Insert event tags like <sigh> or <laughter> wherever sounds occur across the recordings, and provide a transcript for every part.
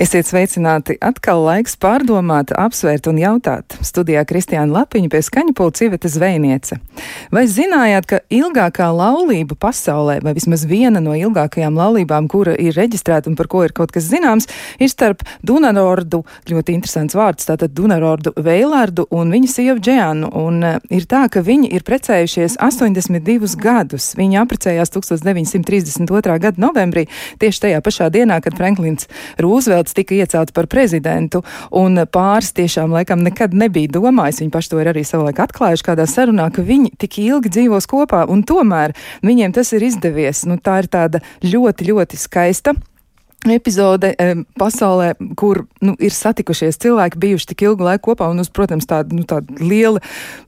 Esiet sveicināti. Atkal laiks pārdomāt, apsvērt un jautāt. Studijā Kristiāna Lapiņa pie skaņa pulca Iveta Zvejniece. Vai zinājāt, ka ilgākā laulība pasaulē, vai vismaz viena no ilgākajām laulībām, kura ir reģistrēta un par ko ir kaut kas zināms, ir starp Dunanordu, ļoti interesants vārds, tātad Dunanordu Veilārdu un viņa sievu Džēnu. Un uh, ir tā, ka viņi ir precējušies 82 gadus. Viņi apprecējās 1932. gada novembrī, tieši tajā pašā dienā, kad Franklins Rūzvelts Rūzvelts tika iecelts par prezidentu, un pāris tiešām laikam nekad nebija domājis, viņi paši to ir arī savulaik atklājuši kādā sarunā, ka viņi tik ilgi dzīvos kopā, un tomēr viņiem tas ir izdevies. Nu, tā ir tāda ļoti, ļoti skaista epizode e, pasaulē, kur nu, ir satikušies cilvēki, bijuši tik ilgu laiku kopā, un, uz, protams, tāda, nu, tāda liela,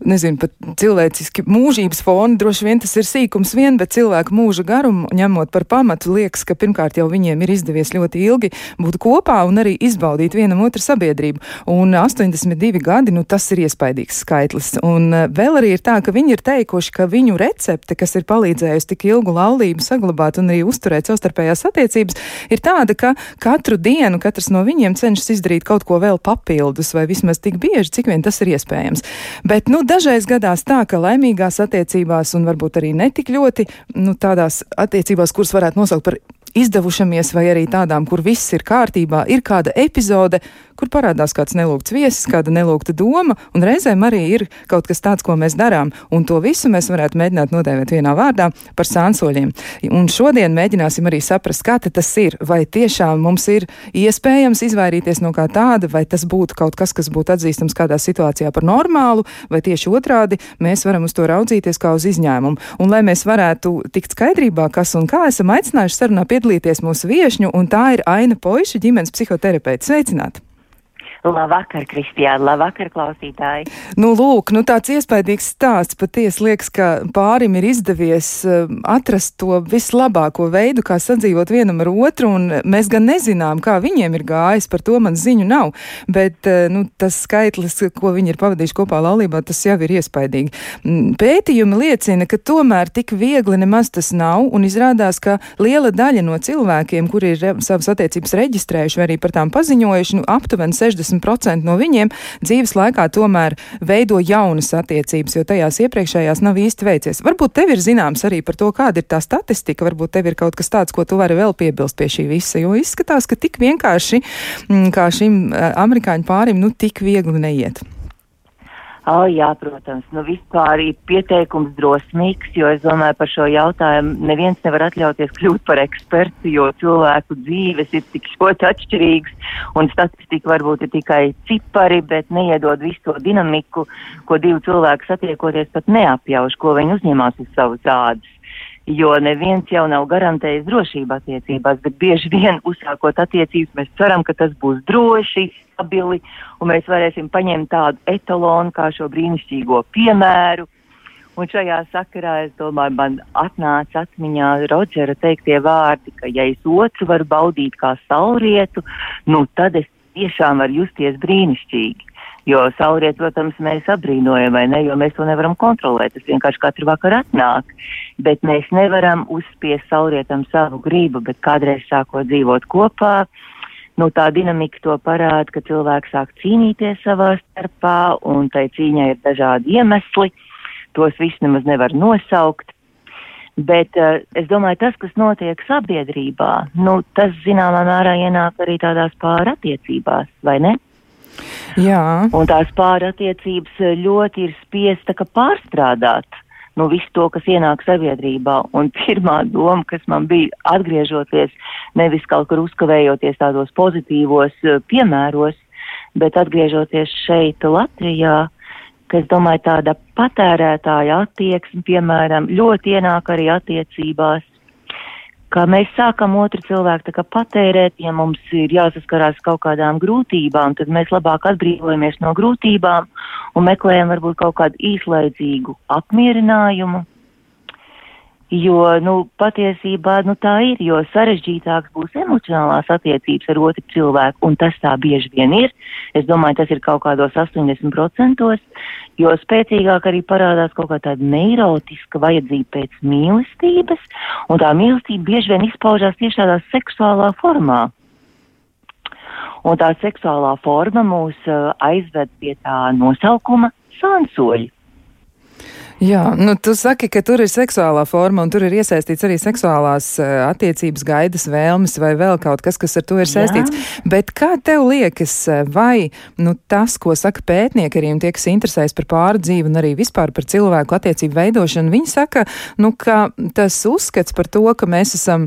nezinu, pat cilvēciski mūžības fona, droši vien tas ir sīkums vien, bet cilvēku mūža garumu ņemot par pamatu, liekas, ka pirmkārt jau viņiem ir izdevies ļoti ilgi būt kopā un arī izbaudīt vienam otru sabiedrību. Un 82 gadi, nu, tas ir iespaidīgs skaitlis. Un e, vēl arī ir tā, ka viņi ir teikuši, ka viņu recepte, kas ir palīdzējusi tik ilgu laulību saglabāt un arī uzturēt savstarpējās attiecības, ir tā, tāda, ka katru dienu katrs no viņiem cenšas izdarīt kaut ko vēl papildus, vai vismaz tik bieži, cik vien tas ir iespējams. Bet, nu, dažreiz gadās tā, ka laimīgās attiecībās, un varbūt arī netik ļoti, nu, tādās attiecībās, kuras varētu nosaukt par izdevušamies, vai arī tādām, kur viss ir kārtībā, ir kāda epizode, kur parādās kāds nelūgts viesis, kāda nelūgta doma, un reizēm arī ir kaut kas tāds, ko mēs darām, un to visu mēs varētu mēģināt nodēvēt vienā vārdā par sānsoļiem. Un šodien mēģināsim arī saprast, kā tas ir, vai tiešām mums ir iespējams izvairīties no kā tāda, vai tas būtu kaut kas, kas būtu atzīstams kādā situācijā par normālu, vai tieši otrādi mēs varam uz to raudzīties kā uz izņēmumu. Un lai mēs varētu tikt skaidrībā, kas un kā esam aicinājuši sarunā piedalīties mūsu viešņu, un tā ir Aina Poiša, ģimenes psihoterapeits. Sveicināti! Labvakar, Kristiāna, labvakar, klausītāji. Nu, lūk, nu tāds iespaidīgs stāsts. Patiesi liekas, ka pārim ir izdevies uh, atrast to vislabāko veidu, kā sadzīvot vienam ar otru, un mēs gan nezinām, kā viņiem ir gājis, par to man ziņu nav, bet uh, nu, tas skaitlis, ko viņi ir pavadījuši kopā laulībā, tas jau ir iespaidīgi. Mm, pētījumi liecina, ka tomēr tik viegli nemaz tas nav, un izrādās, ka liela daļa no cilvēkiem, kuri ir savas attiecības reģistrējuši vai arī par tām paziņojuši, nu, aptuveni 60 60% no viņiem dzīves laikā tomēr veido jaunas attiecības, jo tajās iepriekšējās nav īsti veicies. Varbūt tev ir zināms arī par to, kāda ir tā statistika, varbūt tev ir kaut kas tāds, ko tu vari vēl piebilst pie šī visa, jo izskatās, ka tik vienkārši mm, kā šim eh, amerikāņu pārim, nu tik viegli neiet. Oh, jā, protams, nu vispār ir pieteikums drosmīgs, jo es domāju par šo jautājumu neviens nevar atļauties kļūt par ekspertu, jo cilvēku dzīves ir tik ļoti atšķirīgas un statistika varbūt ir tikai cipari, bet neiedod visu to dinamiku, ko divi cilvēki satiekoties pat neapjauš, ko viņi uzņemās uz savas ādas jo neviens jau nav garantējis drošību attiecībās, bet bieži vien uzsākot attiecības, mēs ceram, ka tas būs droši, stabili, un mēs varēsim paņemt tādu etalonu kā šo brīnišķīgo piemēru. Un šajā sakarā, es domāju, man atnāca atmiņā Rodžera teiktie vārdi, ka ja es otru varu baudīt kā saulrietu, nu tad es tiešām varu justies brīnišķīgi. Jo saulriet, protams, mēs apbrīnojam, vai ne, jo mēs to nevaram kontrolēt. Tas vienkārši katru vakaru atnāk. Bet mēs nevaram uzspiest saulrietam savu gribu, bet kādreiz sākot dzīvot kopā, nu, tā dinamika to parāda, ka cilvēki sāk cīnīties savā starpā, un tai cīņai ir dažādi iemesli. Tos visus nemaz nevar nosaukt. Bet uh, es domāju, tas, kas notiek sabiedrībā, nu, tas zināmā mērā ienāk arī tādās pārattiecībās, vai ne? Jā. Un tās pārattiecības eh, ļoti ir spiesta pārstrādāt nu, visu to, kas ienāk sabiedrībā. Un <laughs> pirmā doma, kas man bija atgriežoties, nevis kaut kur uzkavējoties tādos pozitīvos uh, piemēros, bet atgriežoties šeit Latvijā, ka es domāju, tāda patērētāja attieksme, piemēram, ļoti ienāk arī attiecībās ka mēs sākam otru cilvēku patērēt, ja mums ir jāsaskarās kaut kādām grūtībām, tad mēs labāk atbrīvojamies no grūtībām un meklējam varbūt kaut kādu īslaidzīgu apmierinājumu. Jo, nu, patiesībā nu, tā ir, jo sarežģītāks būs emocionālās attiecības ar otru cilvēku, un tas tā bieži vien ir. Es domāju, tas ir kaut kādos 80%, jo spēcīgāk arī parādās kaut kā tāda neirotiska vajadzība pēc mīlestības, un tā mīlestība bieži vien izpaužās tieši tādā seksuālā formā. Un tā seksuālā forma mūs uh, aizved pie tā nosaukuma sānsoļi. Jā, nu, tu saki, ka tur ir seksuālā forma un tur ir iesaistīts arī seksuālās uh, attiecības, gaidas, vēlmes vai vēl kaut kas, kas ar to ir saistīts. Jā. Bet kā tev liekas, eh, vai nu, tas, ko saka pētnieki arī tie, kas interesējas par pāri dzīvi un arī vispār par cilvēku attiecību veidošanu, viņi saka, nu, ka tas uzskats par to, ka mēs esam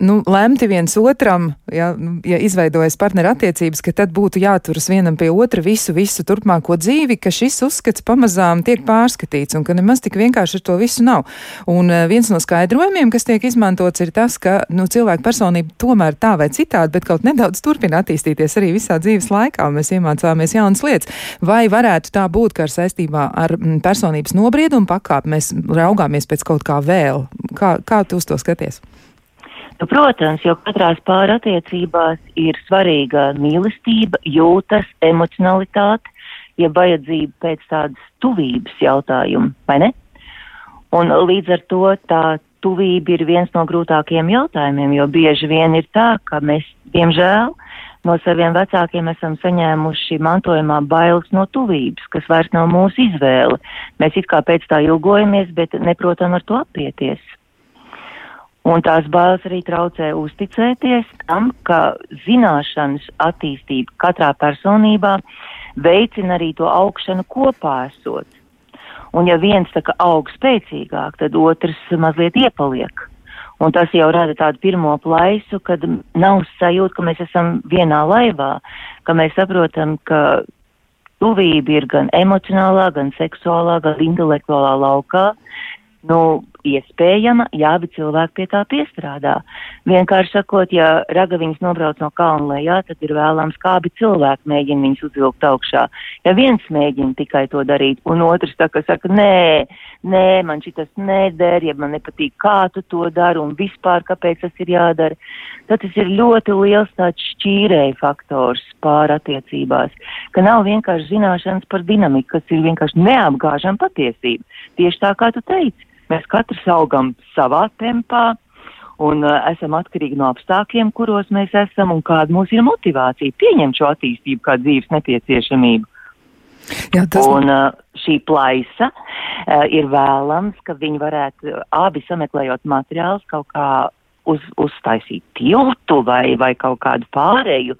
nu, lemti viens otram, ja, nu, ja izveidojas partneru attiecības, ka tad būtu jāturas vienam pie otra visu, visu turpmāko dzīvi, ka šis uzskats pamazām tiek pārskatīts un ka nemaz nemaz tik vienkārši ar to visu nav. Un uh, viens no skaidrojumiem, kas tiek izmantots, ir tas, ka nu, cilvēka personība tomēr tā vai citādi, bet kaut nedaudz turpina attīstīties arī visā dzīves laikā. Mēs iemācāmies jaunas lietas. Vai varētu tā būt, ka ar saistībā ar mm, personības nobriedumu pakāpi mēs raugāmies pēc kaut kā vēl? Kā, kā tu uz to skaties? Nu, protams, jo katrās pārattiecībās ir svarīga mīlestība, jūtas, emocionalitāte, ja vajadzība pēc tādas tuvības jautājumu, vai ne? Un līdz ar to tā tuvība ir viens no grūtākajiem jautājumiem, jo bieži vien ir tā, ka mēs, diemžēl, no saviem vecākiem esam saņēmuši mantojumā bailes no tuvības, kas vairs nav mūsu izvēle. Mēs it kā pēc tā ilgojamies, bet neprotam ar to apieties. Un tās bailes arī traucē uzticēties tam, ka zināšanas attīstība katrā personībā veicina arī to augšanu kopā esot. Un ja viens tā kā aug spēcīgāk, tad otrs mazliet iepaliek. Un tas jau rada tādu pirmo plaisu, kad nav sajūta, ka mēs esam vienā laivā, ka mēs saprotam, ka tuvība ir gan emocionālā, gan seksuālā, gan intelektuālā laukā. Nu, iespējama, ja abi cilvēki pie tā piestrādā. Vienkārši sakot, ja ragaviņas nobrauc no kalna lejā, tad ir vēlams, kā abi cilvēki mēģina viņus uzvilkt augšā. Ja viens mēģina tikai to darīt, un otrs tā kā saka, nē, nē, man šitas neder, ja man nepatīk, kā tu to dari, un vispār, kāpēc tas ir jādara, tad tas ir ļoti liels tāds šķīrēja faktors pārattiecībās, ka nav vienkārši zināšanas par dinamiku, kas ir vienkārši neapgāžama patiesība. Tieši tā, kā tu teici Mēs katrs augam savā tempā un uh, esam atkarīgi no apstākļiem, kuros mēs esam un kāda mums ir motivācija pieņemt šo attīstību kā dzīves nepieciešamību. Jā, tas... Un uh, šī plaisa uh, ir vēlams, ka viņi varētu uh, abi sameklējot materiālus kaut kā uz, uztaisīt tiltu vai, vai kaut kādu pārēju,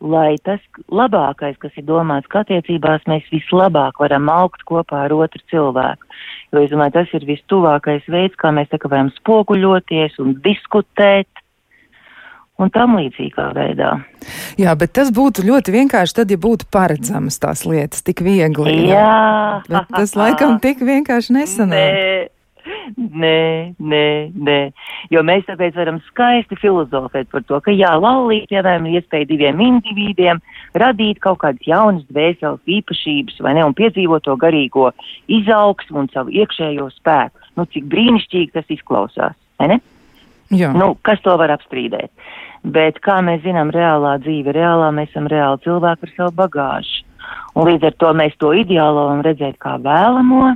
lai tas labākais, kas ir domāts, ka attiecībās mēs vislabāk varam augt kopā ar otru cilvēku. Jo es domāju, tas ir vistuvākais veids, kā mēs kā varam spoguļoties un diskutēt. Un tam līdzīgā veidā. Jā, bet tas būtu ļoti vienkārši tad, ja būtu paredzamas tās lietas tik viegli. Jā, jā. bet tas laikam tik vienkārši nesanāk. Nē. Nē, nē, nē. Jo mēs tāpēc varam skaisti filozofēt par to, ka jā, laulība, piemēram, ir iespēja diviem individiem radīt kaut kādas jaunas dvēseles īpašības, vai ne, un piedzīvot to garīgo izaugsmu un savu iekšējo spēku. Nu, cik brīnišķīgi tas izklausās, vai ne? Jā. Nu, kas to var apstrīdēt? Bet, kā mēs zinām, reālā dzīve, reālā mēs esam reāli cilvēki ar savu bagāžu. Un līdz ar to mēs to ideālo varam redzēt kā vēlamo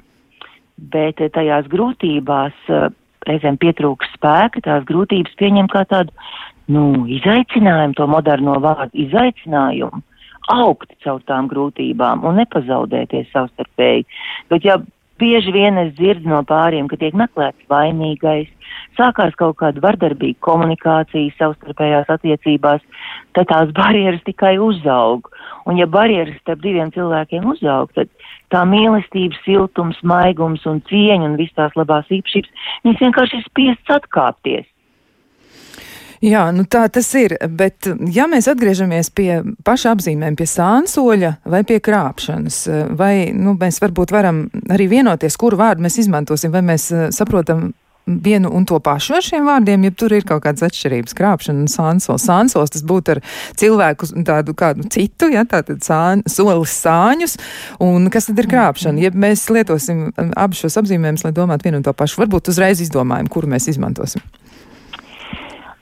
bet eh, tajās grūtībās eh, reizēm pietrūks spēka, tās grūtības pieņem kā tādu, nu, izaicinājumu, to moderno vārdu izaicinājumu, augt caur tām grūtībām un nepazaudēties savstarpēji. Bet ja bieži vien es dzirdu no pāriem, ka tiek meklēts vainīgais, sākās kaut kāda vardarbīga komunikācija savstarpējās attiecībās, tad tās <laughs> barjeras tikai uzaug. Un ja barjeras starp diviem cilvēkiem uzaug, tad tā mīlestības, siltums, maigums un cieņa un visas tās labās īpašības, viņas vienkārši ir spiests atkāpties. Jā, nu tā tas ir, bet ja mēs atgriežamies pie paša apzīmēm, pie sānsoļa vai pie krāpšanas, vai nu, mēs varbūt varam arī vienoties, kuru vārdu mēs izmantosim, vai mēs eh, saprotam vienu un to pašu ar šiem vārdiem, ja tur ir kaut kādas atšķirības krāpšana un sānsols. Sānsols tas būtu ar cilvēku tādu kādu citu, ja tātad sān, solis sāņus, un kas tad ir krāpšana? Ja mēs lietosim abus šos apzīmējumus, lai domātu vienu un to pašu, varbūt uzreiz izdomājam, kuru mēs izmantosim.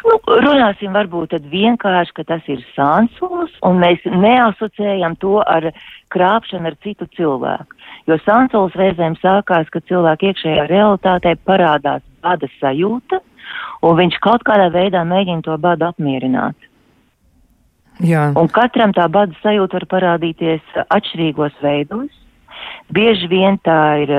Nu, runāsim varbūt tad vienkārši, ka tas ir sānsols, un mēs neasociējam to ar krāpšanu ar citu cilvēku. Jo sānsols reizēm sākās, ka cilvēka iekšējā realitātē parādās bada sajūta, un viņš kaut kādā veidā mēģina to badu apmierināt. Jā. Un katram tā bada sajūta var parādīties atšķirīgos veidos. Bieži vien tā ir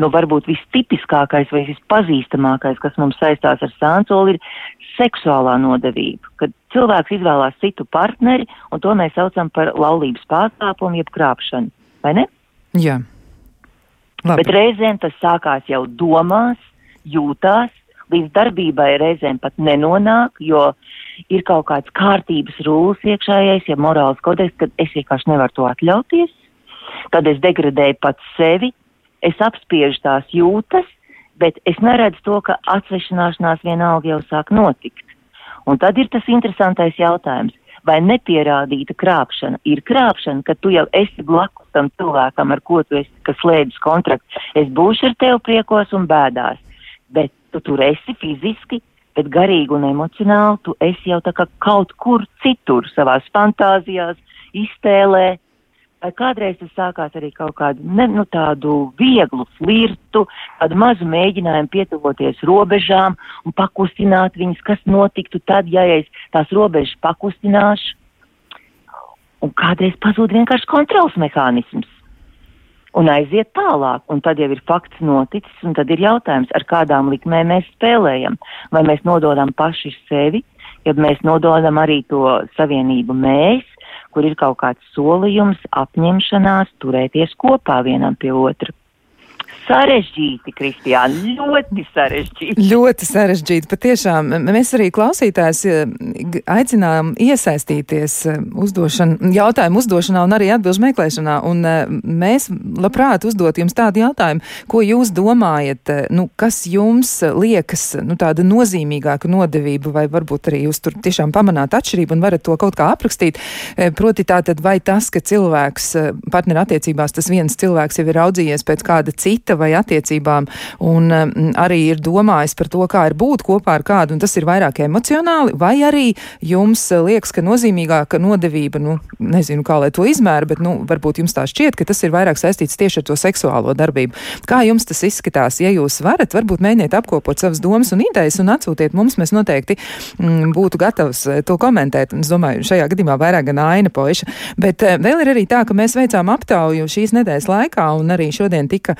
nu, varbūt vistipiskākais vai vispazīstamākais, kas mums saistās ar sāncoli, ir seksuālā nodevība. Kad cilvēks izvēlās citu partneri, un to mēs saucam par laulības pārkāpumu, jeb krāpšanu. Vai ne? Jā. Labi. Bet reizēm tas sākās jau domās, jūtās, līdz darbībai reizēm pat nenonāk, jo ir kaut kāds kārtības rūls iekšējais, ja morāls kodeks, kad es vienkārši nevaru to atļauties, tad es degradēju pats sevi, es apspiežu tās jūtas, bet es neredzu to, ka atsvešināšanās vienalga jau sāk notikt. Un tad ir tas interesantais jautājums, vai nepierādīta krāpšana ir krāpšana, ka tu jau esi blakus tam cilvēkam, ar ko tu esi, kas slēdzis kontraktu. Es būšu ar tevi priekos un bēdās, bet tu tur esi fiziski, bet garīgi un emocionāli tu esi jau tā kā kaut kur citur savās fantāzijās, iztēlē, vai kādreiz tas sākās arī kaut kādu ne, nu, tādu vieglu flirtu, tādu mazu mēģinājumu pietuvoties robežām un pakustināt viņas, kas notiktu tad, ja es tās robežas pakustināšu. Un kādreiz pazūd vienkārši kontrols mehānisms. Un aiziet tālāk, un tad jau ir fakts noticis, un tad ir jautājums, ar kādām likmēm mēs spēlējam. Vai mēs nododam paši sevi, ja mēs nododam arī to savienību mēs, kur ir kaut kāds solījums, apņemšanās turēties kopā vienam pie otra. Sarežģīti, Kristiāna, ļoti sarežģīti. Ļoti sarežģīti. Patiešām mēs arī klausītājs eh, aicinām iesaistīties eh, uzdošana, jautājumu uzdošanā un arī atbilžu meklēšanā. Un eh, mēs labprāt uzdot jums tādu jautājumu, ko jūs domājat, nu, kas jums liekas nu, tāda nozīmīgāka nodevība, vai varbūt arī jūs tur tiešām pamanāt atšķirību un varat to kaut kā aprakstīt. Proti tā tad vai tas, ka cilvēks partnerattiecībās, tas viens cilvēks jau ir raudzījies pēc kāda cita vai attiecībām, un um, arī ir domājis par to, kā ir būt kopā ar kādu, un tas ir vairāk emocionāli, vai arī jums liekas, ka nozīmīgāka nodevība, nu, nezinu, kā lai to izmēra, bet, nu, varbūt jums tā šķiet, ka tas ir vairāk saistīts tieši ar to seksuālo darbību. Kā jums tas izskatās? Ja jūs varat, varbūt mēģiniet apkopot savas domas un idejas un atsūtiet mums, mēs noteikti mm, būtu gatavs eh, to komentēt. Un es domāju, šajā gadījumā vairāk gan aina poiša. Bet eh, vēl ir arī tā, ka mēs veicām aptauju šīs nedēļas laikā, un arī šodien tika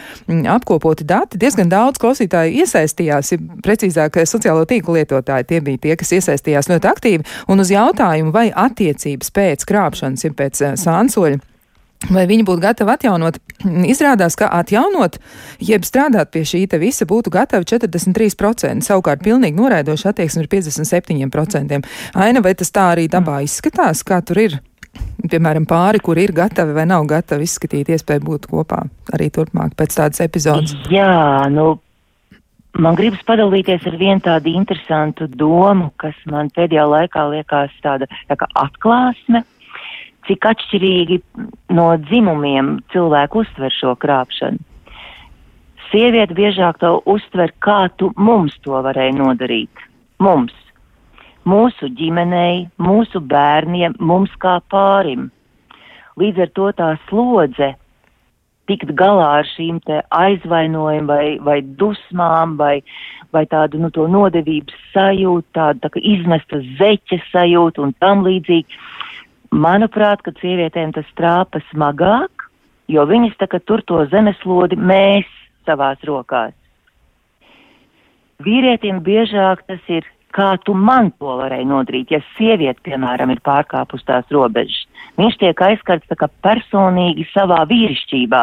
mm, apkopoti dati. Diezgan daudz klausītāju iesaistījās, ja precīzāk sociālo tīklu lietotāji. Tie bija tie, kas iesaistījās ļoti aktīvi. Un uz jautājumu, vai attiecības pēc krāpšanas, ja pēc uh, sānsoļa. Vai viņi būtu gatavi atjaunot? <clears throat> Izrādās, ka atjaunot, jeb strādāt pie šī visa būtu gatavi 43%, savukārt pilnīgi noraidoša attieksme ir 57%. Aina, vai tas tā arī dabā izskatās, kā tur ir? Piemēram, pāri, kur ir gatavi vai nav gatavi izskatīt iespēju būt kopā arī turpmāk pēc tādas epizodes? Jā, nu, man gribas padalīties ar vienu tādu interesantu domu, kas man pēdējā laikā liekas tāda tā kā atklāsme, cik atšķirīgi no dzimumiem cilvēku uztver šo krāpšanu. Sieviete biežāk to uztver, kā tu mums to varēji nodarīt. Mums mūsu ģimenei, mūsu bērniem, mums kā pārim. Līdz ar to tā slodze tikt galā ar šīm aizvainojumiem vai, vai dusmām vai, vai tādu nu, nodevības sajūtu, tādu tā izmesta zeķa sajūtu un tam līdzīgi. Manuprāt, ka sievietēm tas trāpa smagāk, jo viņas tā tur to zemeslodi mēs savās rokās. Vīrietim biežāk tas ir kā tu man to varēji nodarīt, ja sieviete, piemēram, ir pārkāpus tās robežas. Viņš tiek aizskarts tā kā personīgi savā vīrišķībā.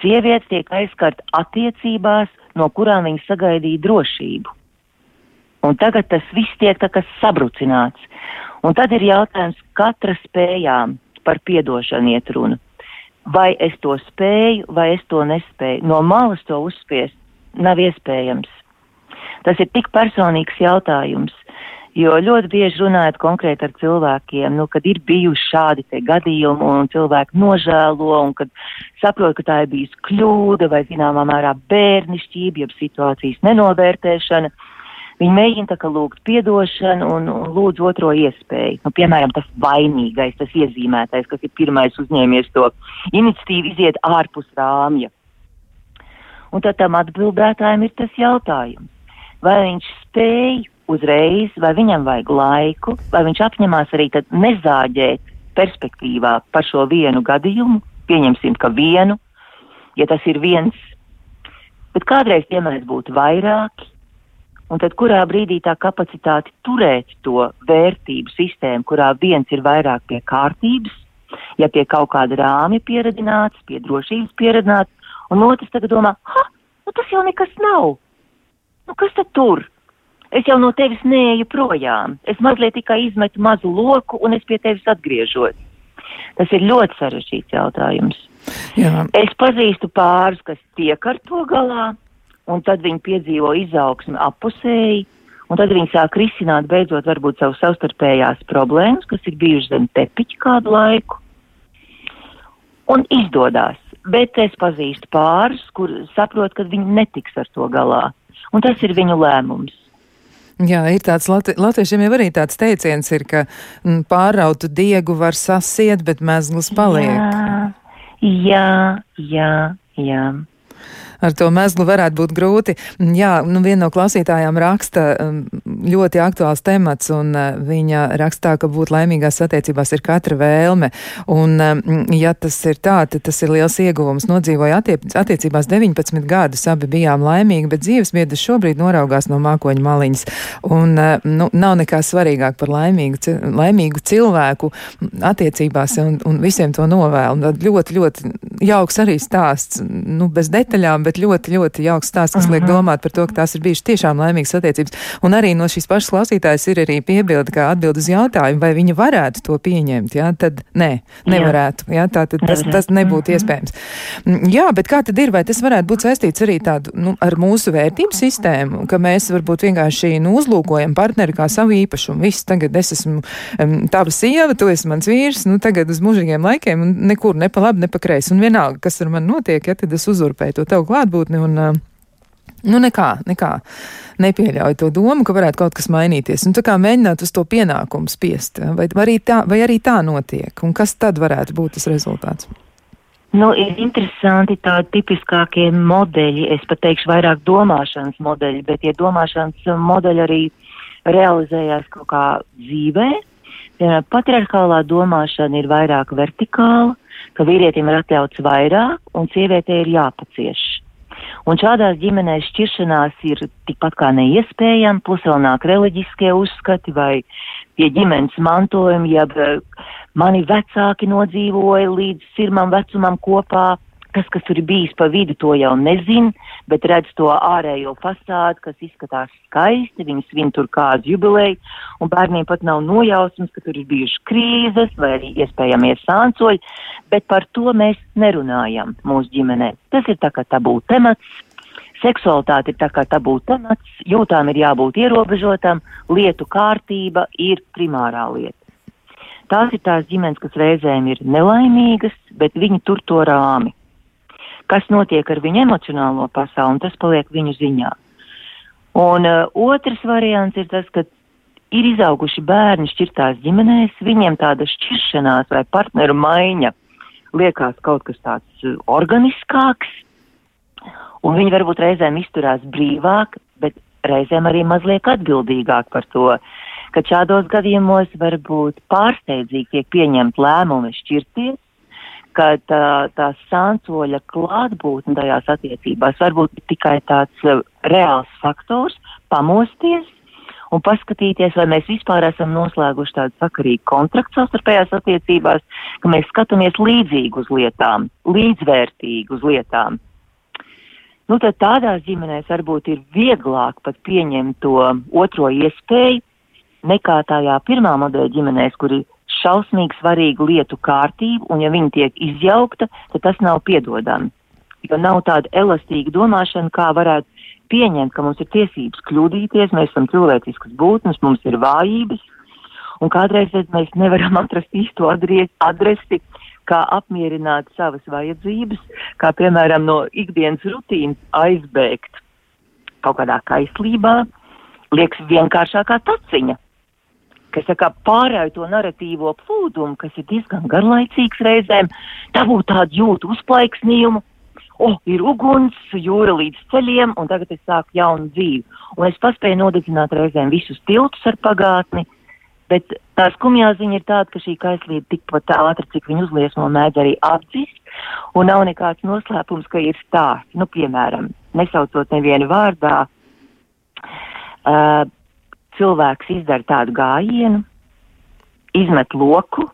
Sieviete tiek aizskarta attiecībās, no kurām viņa sagaidīja drošību. Un tagad tas viss tiek tā kā sabrucināts. Un tad ir jautājums katra spējām par piedošanu iet runa. Vai es to spēju, vai es to nespēju. No malas to uzspiest nav iespējams. Tas ir tik personīgs jautājums, jo ļoti bieži runājot konkrēti ar cilvēkiem, nu, kad ir bijuši šādi gadījumi un cilvēki nožēlo un kad saprot, ka tā ir bijusi kļūda vai zināmā mērā bērnišķība, jeb situācijas nenovērtēšana. Viņi mēģina tā kā lūgt piedošanu un, un lūdz otro iespēju. Nu, piemēram, tas vainīgais, tas iezīmētais, kas ir pirmais uzņēmies to iniciatīvu, iziet ārpus rāmja. Un tad tam atbildētājiem ir tas jautājums, vai viņš spēj uzreiz, vai viņam vajag laiku, vai viņš apņemās arī tad nezāģēt perspektīvā par šo vienu gadījumu, pieņemsim, ka vienu, ja tas ir viens, bet kādreiz tie mēs būtu vairāki, un tad kurā brīdī tā kapacitāte turēt to vērtību sistēmu, kurā viens ir vairāk pie kārtības, ja pie kaut kāda rāmja pieredzināts, pie drošības pieredzināts, un otrs tagad domā, ha, nu tas jau nekas nav. Nu kas tad tur? Es jau no tevis neeju projām. Es mazliet tikai izmetu mazu loku un es pie tevis atgriežos. Tas ir ļoti sarežģīts jautājums. Jā. Es pazīstu pāris, kas tiek ar to galā, un tad viņi piedzīvo izaugsmi apusēji, un tad viņi sāk risināt beidzot varbūt savu savstarpējās problēmas, kas ir bijušas zem tepiņa kādu laiku, un izdodās. Bet es pazīstu pāris, kur saprot, ka viņi netiks ar to galā, un tas ir viņu lēmums. Jā, ir tāds lati latviešiem jau arī tāds teiciens ir, ka mm, pārautu diegu var sasiet, bet mezgls paliek. Jā, jā, jā. jā ar to mezglu varētu būt grūti. Jā, nu viena no klausītājām raksta um, ļoti aktuāls temats, un uh, viņa rakstā, ka būt laimīgās attiecībās ir katra vēlme. Un, um, ja tas ir tā, tad tas ir liels ieguvums. Nodzīvoja attiec attiecībās 19 gadus, abi bijām laimīgi, bet dzīvesbiedrs šobrīd noraugās no mākoņa maliņas. Un, uh, nu, nav nekā svarīgāk par laimīgu, laimīgu cilvēku attiecībās, un, un visiem to novēlu. Ļoti, ļoti jauks arī stāsts, nu, bez detaļām, bet bet ļoti, ļoti jauks stāsts, kas uh -huh. liek mhm. domāt par to, ka tās ir bijušas tiešām laimīgas attiecības. Un arī no šīs pašas klausītājas ir arī piebilde, kā atbild uz jautājumu, vai viņa varētu to pieņemt. Jā, tad nē, nevarētu. Jā, tā tad tas, tas nebūtu uh mhm. -huh. iespējams. Mm, jā, bet kā tad ir, vai tas varētu būt saistīts arī tādu, nu, ar mūsu vērtību sistēmu, ka mēs varbūt vienkārši nu, uzlūkojam partneri kā savu īpašumu. Viss tagad es esmu um, tava sieva, tu esi mans vīrs, nu tagad uz mūžīgiem laikiem un nekur ne pa labi, ne pa kreisi. Un vienalga, kas ar mani notiek, ja tad es uzurpēju to tavu klāstu klātbūtni un uh, Nu, nekā, nekā nepieļauj to domu, ka varētu kaut kas mainīties. Un tā kā mēģināt uz to pienākumu spiest, vai, vai, arī tā, vai arī tā notiek, un kas tad varētu būt tas rezultāts? Nu, ir interesanti tādi tipiskākie modeļi, es pat teikšu vairāk domāšanas modeļi, bet tie domāšanas modeļi arī realizējās kaut kā dzīvē. Patriarchālā domāšana ir vairāk vertikāla, ka vīrietim ir atļauts vairāk un sievietei ir jāpacieš. Un šādās ģimenēs šķiršanās ir tikpat kā neiespējama, plus vēl nāk reliģiskie uzskati vai pie ģimenes mantojuma, ja mani vecāki nodzīvoja līdz sirmam vecumam kopā, tas, kas tur ir bijis pa vidu, to jau nezin, bet redz to ārējo fasādi, kas izskatās skaisti, viņi svin tur kādu jubileju, un bērniem pat nav nojausmas, ka tur ir bijušas krīzes vai arī iespējamie sānsoļi, bet par to mēs nerunājam mūsu ģimenē. Tas ir tā kā tabū temats. Seksualitāte ir tā kā tabū temats, jūtām ir jābūt ierobežotam, lietu kārtība ir primārā lieta. Tās ir tās ģimenes, kas reizēm ir nelaimīgas, bet viņi tur to rāmi kas notiek ar viņu emocionālo pasauli, un tas paliek viņu ziņā. Un uh, otrs variants ir tas, ka ir izauguši bērni šķirtās ģimenēs, viņiem tāda šķiršanās vai partneru maiņa liekas kaut kas tāds uh, organiskāks, un viņi varbūt reizēm izturās brīvāk, bet reizēm arī mazliet atbildīgāk par to, ka šādos gadījumos varbūt pārsteidzīgi tiek pieņemt lēmumi šķirties, ka tā, tā sānsoļa klātbūtne tajās attiecībās var būt tikai tāds uh, reāls faktors, pamosties un paskatīties, vai mēs vispār esam noslēguši tādu sakarīgu kontraktu savstarpējās attiecībās, ka mēs skatāmies līdzīgi uz lietām, līdzvērtīgi uz lietām. Nu, tad tādās ģimenēs varbūt ir vieglāk pat pieņemt to otro iespēju nekā tajā pirmā modeļa ģimenēs, kur ir šausmīgi svarīgu lietu kārtību, un ja viņi tiek izjaukta, tad tas nav piedodami. Jo nav tāda elastīga domāšana, kā varētu pieņemt, ka mums ir tiesības kļūdīties, mēs esam cilvēciskas būtnes, mums ir vājības, un kādreiz mēs nevaram atrast īsto adresi, kā apmierināt savas vajadzības, kā piemēram no ikdienas rutīnas aizbēgt kaut kādā kaislībā, liekas vienkāršākā taciņa, kas kā pārēj to narratīvo plūdumu, kas ir diezgan garlaicīgs reizēm, dabūt tādu jūtu uzplaiksnījumu, oh, ir uguns, jūra līdz ceļiem, un tagad es sāku jaunu dzīvi. Un es paspēju nodedzināt reizēm visus tiltus ar pagātni, bet tā skumjā ziņa ir tāda, ka šī kaislība tikpat ātri, cik viņu uzliesmo, mēdz arī apdzist, un nav nekāds noslēpums, ka ir stāsts. Nu, piemēram, nesaucot nevienu vārdā, uh, cilvēks izdara tādu gājienu, izmet loku,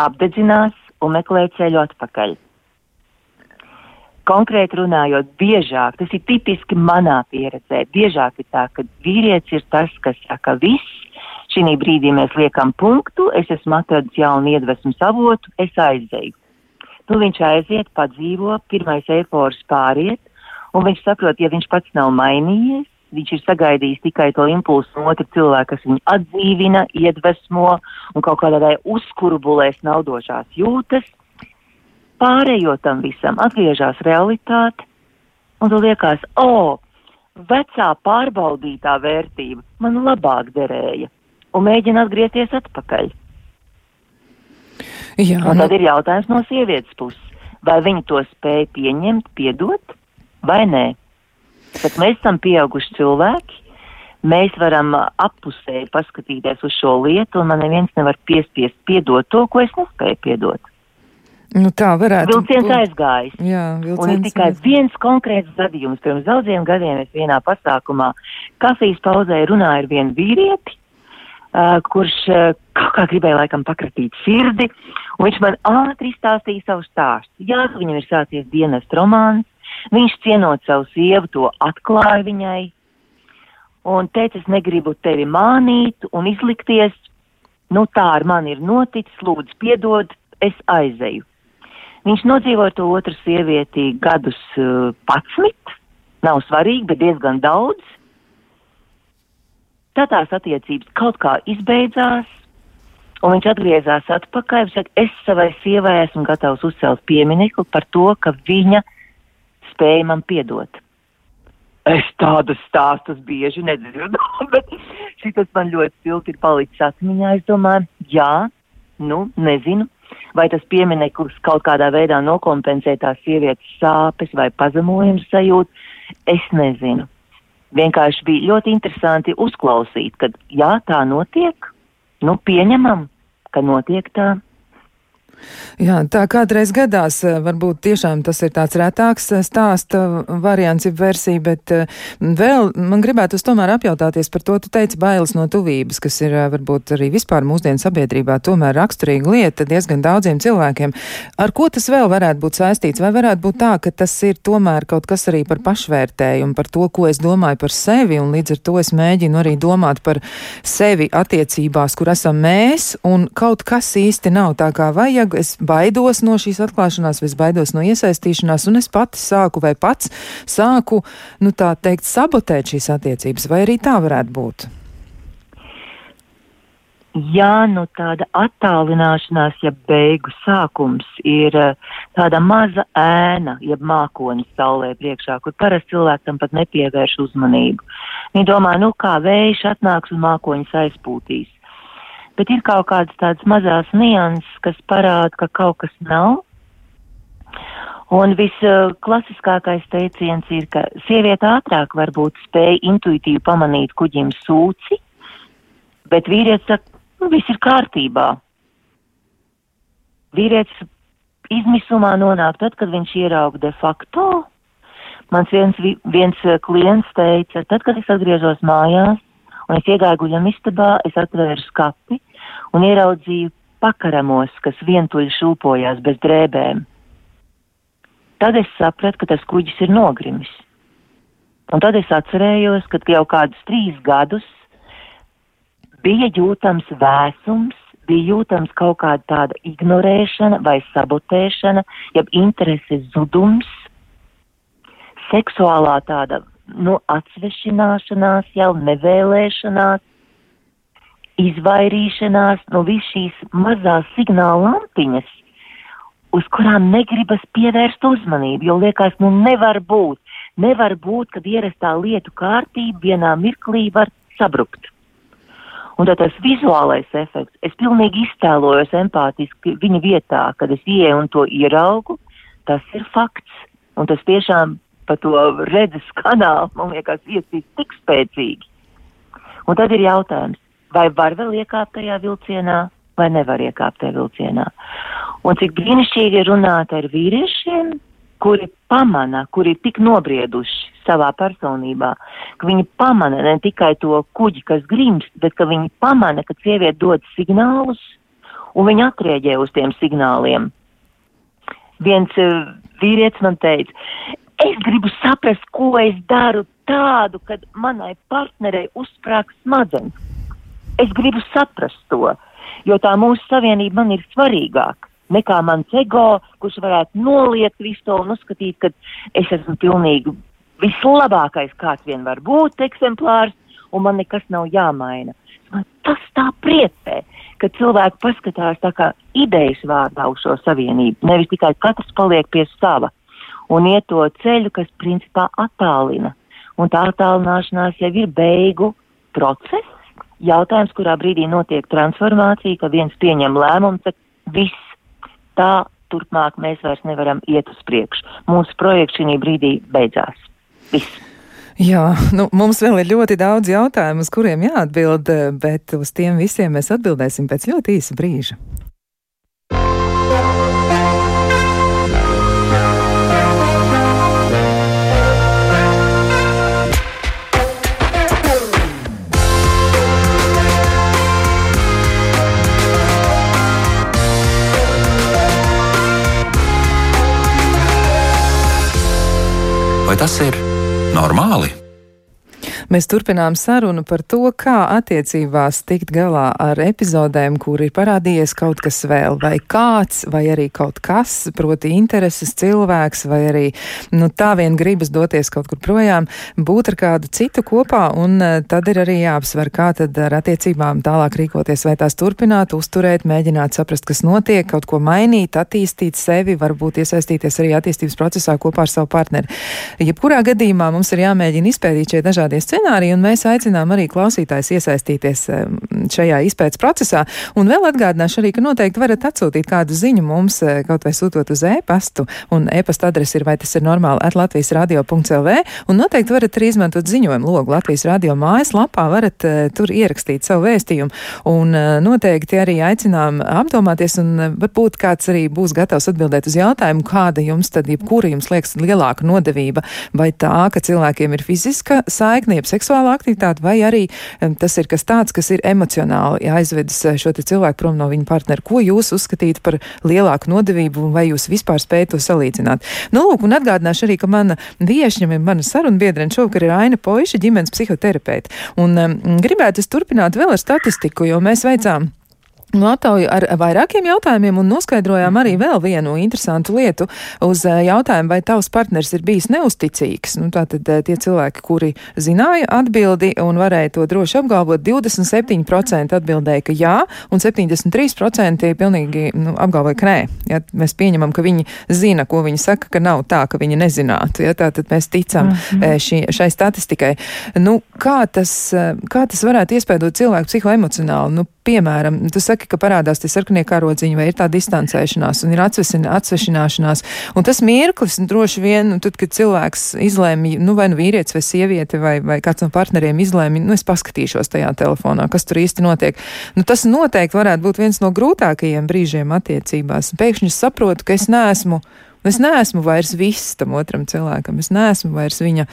apdedzinās un meklē ceļu atpakaļ konkrēti runājot, biežāk, tas ir tipiski manā pieredzē, biežāk ir tā, ka vīrietis ir tas, kas saka, viss, šī brīdī mēs liekam punktu, es esmu atradis jaunu iedvesmu avotu, es aizēju. Nu, viņš aiziet, padzīvo, pirmais eifors pāriet, un viņš saprot, ja viņš pats nav mainījies, viņš ir sagaidījis tikai to impulsu no otra cilvēka, kas viņu atdzīvina, iedvesmo un kaut kādā veidā uzkurbulēs naudošās jūtas, pārējot tam visam atgriežas realitāte, un tu liekas, o, vecā pārbaudītā vērtība man labāk derēja, un mēģina atgriezties atpakaļ. Jā, un tad nu... ir jautājums no sievietes puses, vai viņa to spēja pieņemt, piedot, vai nē. Bet mēs esam pieauguši cilvēki, mēs varam appusēji paskatīties uz šo lietu, un man neviens nevar piespiest piedot to, ko es nespēju piedot. Nu, tā varētu būt. Vilciens aizgājis. Jā, vilciens un ir tikai aizgājis. viens konkrēts gadījums. Pirms daudziem gadiem es vienā pasākumā kafijas pauzē runāju ar vienu vīrieti, uh, kurš uh, kaut kā gribēja laikam pakratīt sirdi, un viņš man ātri izstāstīja savu stāstu. Jā, viņam ir sācies dienas romāns, viņš cienot savu sievu to atklāja viņai, un teica, es negribu tevi mānīt un izlikties, nu tā ar mani ir noticis, lūdzu piedod, es aizeju. Viņš nodzīvoja to otru sievieti gadus uh, patsmit, nav svarīgi, bet diezgan daudz. Tad tās attiecības kaut kā izbeidzās, un viņš atgriezās atpakaļ. Viņš saka, es savai sievai esmu gatavs uzcelt pieminiektu par to, ka viņa spēja man piedot. Es tādus stāstus bieži nedzirdu, <laughs> bet šis man ļoti silti ir palicis atmiņā. Es domāju, jā, nu, nezinu, vai tas piemineklis kaut kādā veidā nokompensē tās sievietes sāpes vai pazemojumu sajūtu, es nezinu. Vienkārši bija ļoti interesanti uzklausīt, ka jā, tā notiek, nu pieņemam, ka notiek tā. Jā, tā kādreiz gadās, eh, varbūt tiešām tas ir tāds retāks eh, stāsta variants, ir versija, bet eh, vēl man gribētu tomēr apjautāties par to, tu teici bailes no tuvības, kas ir varbūt arī vispār mūsdienu sabiedrībā tomēr raksturīga lieta diezgan daudziem cilvēkiem. Ar ko tas vēl varētu būt saistīts? Vai varētu būt tā, ka tas ir tomēr kaut kas arī par pašvērtējumu, par to, ko es domāju par sevi, un līdz ar to es mēģinu arī domāt par sevi attiecībās, kur esam mēs, un kaut kas īsti nav tā kā vajag vajag, es baidos no šīs atklāšanās, es baidos no iesaistīšanās, un es pati sāku vai pats sāku, nu tā teikt, sabotēt šīs attiecības, vai arī tā varētu būt? Jā, nu tāda attālināšanās, ja beigu sākums ir eh, tāda maza ēna, jeb mākoņa saulē priekšā, kur parasti cilvēkam pat nepievērš uzmanību. Viņi domā, nu kā vējš atnāks un mākoņus aizpūtīs bet ir kaut kādas tādas mazās nianses, kas parāda, ka kaut kas nav. Un visklasiskākais teiciens ir, ka sieviete ātrāk varbūt spēja intuitīvi pamanīt kuģim sūci, bet vīrietis saka, nu, viss ir kārtībā. Vīrietis izmisumā nonāk tad, kad viņš ierauga de facto. Mans viens, viens klients teica, tad, kad es atgriezos mājās, un es iegāju guļam istabā, es atvēru skapi un ieraudzīju pakaramos, kas vientuļi šūpojās bez drēbēm. Tad es sapratu, ka tas kuģis ir nogrimis. Un tad es atcerējos, ka jau kādus trīs gadus bija jūtams vēsums, bija jūtams kaut kāda tāda ignorēšana vai sabotēšana, jeb intereses zudums, seksuālā tāda nu, atsvešināšanās, jau nevēlēšanās, izvairīšanās no visas šīs mazās signāla lampiņas, uz kurām negribas pievērst uzmanību, jo liekas, nu nevar būt, nevar būt, kad ierastā lietu kārtība vienā mirklī var sabrukt. Un tad tas vizuālais efekts, es pilnīgi iztēlojos empātiski viņa vietā, kad es ieeju un to ieraugu, tas ir fakts. Un tas tiešām pa to redzes kanālu, man liekas, iesīs tik spēcīgi. Un tad ir jautājums, vai var vēl iekāpt tajā vilcienā, vai nevar iekāpt tajā vilcienā. Un cik brīnišķīgi ir runāt ar vīriešiem, kuri pamana, kuri ir tik nobrieduši savā personībā, ka viņi pamana ne tikai to kuģi, kas grimst, bet ka viņi pamana, ka sieviete dod signālus, un viņi atrēģē uz tiem signāliem. Viens uh, vīrietis man teica, es gribu saprast, ko es daru tādu, kad manai partnerei uzsprāg smadzenes. Es gribu saprast to, jo tā mūsu savienība man ir svarīgāka nekā mans ego, kurš varētu noliegt visu to un uzskatīt, ka es esmu pilnīgi vislabākais, kāds vien var būt eksemplārs, un man nekas nav jāmaina. Man tas tā priecē, ka cilvēki paskatās tā kā idejas vārdā uz šo savienību, nevis tikai katrs paliek pie sava un iet to ceļu, kas principā attālina. Un tā attālināšanās jau ir beigu process, jautājums, kurā brīdī notiek transformācija, ka viens pieņem lēmumu, tad viss tā turpmāk mēs vairs nevaram iet uz priekšu. Mūsu projekts šī brīdī beidzās. Viss. Jā, nu, mums vēl ir ļoti daudz jautājumu, uz kuriem jāatbild, bet uz tiem visiem mēs atbildēsim pēc ļoti īsa brīža. Tas ir normāli? Mēs turpinām sarunu par to, kā attiecībās tikt galā ar epizodēm, kur ir parādījies kaut kas vēl, vai kāds, vai arī kaut kas, proti intereses cilvēks, vai arī nu, tā vien gribas doties kaut kur projām, būt ar kādu citu kopā, un uh, tad ir arī jāapsver, kā tad ar attiecībām tālāk rīkoties, vai tās turpināt, uzturēt, mēģināt saprast, kas notiek, kaut ko mainīt, attīstīt sevi, varbūt iesaistīties arī attīstības procesā kopā ar savu partneri. Jebkurā gadījumā mums ir jāmēģina izpētīt šie dažādie scenāriji scenāriju, un mēs aicinām arī klausītājs iesaistīties šajā izpētes procesā. Un vēl atgādināšu arī, ka noteikti varat atsūtīt kādu ziņu mums, eh, kaut vai sūtot uz e-pastu, un e-pasta adrese ir vai tas ir normāli at Latvijas radio.lv, un noteikti varat arī izmantot ziņojumu logu Latvijas radio mājaslapā, varat uh, tur ierakstīt savu vēstījumu, un uh, noteikti arī aicinām apdomāties, un varbūt kāds arī būs gatavs atbildēt uz jautājumu, kāda jums tad, jebkura jums liekas lielāka nodevība, vai tā, ka cilvēkiem ir fiziska saikne, jeb seksuāla aktivitāte, vai arī tas ir kas tāds, kas ir emocionāli aizvedis uh, šo cilvēku prom no viņa partnera. Ko jūs uzskatītu par lielāku nodevību, vai jūs vispār spējat to salīdzināt? Nu, lūk, un atgādināšu arī, ka mana viešņa, mana sarunbiedrene šovakar ir Aina Poiša, ģimenes psihoterapeite. Un um, gribētu es turpināt vēl ar statistiku, jo mēs veicām Nu, aptauju ar vairākiem jautājumiem un noskaidrojām arī vēl vienu interesantu lietu uz jautājumu, vai tavs partners ir bijis neusticīgs. Nu, tātad tie cilvēki, kuri zināja atbildi un varēja to droši apgalvot, 27% atbildēja, ka jā, un 73% pilnīgi nu, apgalvoja, ka nē. Ja mēs pieņemam, ka viņi zina, ko viņi saka, ka nav tā, ka viņi nezinātu. Ja, tātad mēs ticam mm -hmm. šī, šai statistikai. Nu, kā, tas, kā tas varētu iespēdot cilvēku psihoemocionāli? Nu, piemēram, tu saki, ka parādās tie sarkanie karodziņi, vai ir tā distancēšanās, un ir atsvešināšanās. Un tas mirklis, droši vien, un tad, kad cilvēks izlēma, nu, vai nu vīrietis vai sieviete, vai, vai kāds no partneriem izlēma, nu, es paskatīšos tajā telefonā, kas tur īsti notiek. Nu, tas noteikti varētu būt viens no grūtākajiem brīžiem attiecībās. Pēkšņi es saprotu, ka es neesmu Nu, es neesmu vairs viss tam otram cilvēkam, es neesmu vairs viņa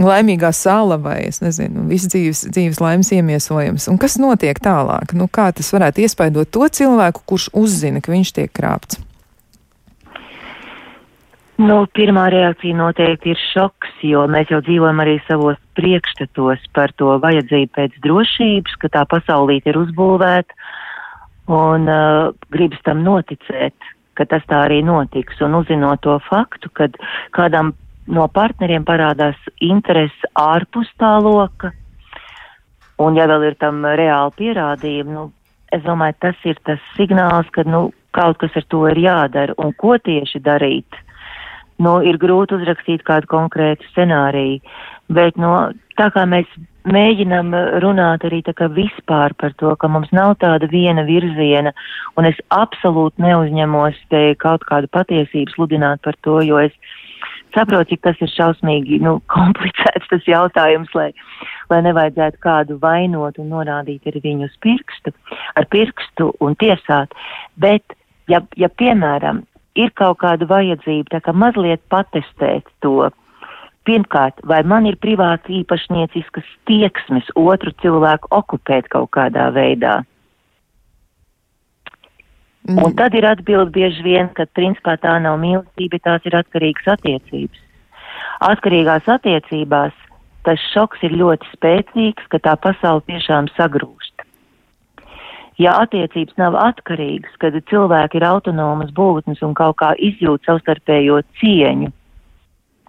laimīgā sala vai, es nezinu, viss dzīves, dzīves laimes iemiesojums. Un kas notiek tālāk? Nu, kā tas varētu iespaidot to cilvēku, kurš uzzina, ka viņš tiek krāpts? Nu, pirmā reakcija noteikti ir šoks, jo mēs jau dzīvojam arī savos priekšstatos par to vajadzību pēc drošības, ka tā pasaulīte ir uzbūvēta un uh, gribas tam noticēt ka tas tā arī notiks. Un uzzinot to faktu, ka kādam no partneriem parādās interese ārpus tā loka, un ja vēl ir tam reāli pierādījumi, nu, es domāju, tas ir tas signāls, ka, nu, kaut kas ar to ir jādara, un ko tieši darīt. Nu, ir grūti uzrakstīt kādu konkrētu scenāriju, bet, nu, tā kā mēs mēģinam runāt arī vispār par to, ka mums nav tāda viena virziena, un es absolūti neuzņemos te kaut kādu patiesību sludināt par to, jo es saprotu, cik tas ir šausmīgi, nu, <laughs> komplicēts tas jautājums, lai, lai nevajadzētu kādu vainot un norādīt ar viņu uz pirkstu, ar pirkstu un tiesāt, bet, ja, ja piemēram, ir kaut kāda vajadzība, tā kā mazliet patestēt to, Pirmkārt, vai man ir privāti īpašnieciskas tieksmes otru cilvēku okupēt kaut kādā veidā? Mm. Un tad ir atbild bieži vien, ka principā tā nav mīlestība, tās ir atkarīgas attiecības. Atkarīgās attiecībās tas šoks ir ļoti spēcīgs, ka tā pasaule tiešām sagrūst. Ja attiecības nav atkarīgas, kad cilvēki ir autonomas būtnes un kaut kā izjūt savstarpējo cieņu,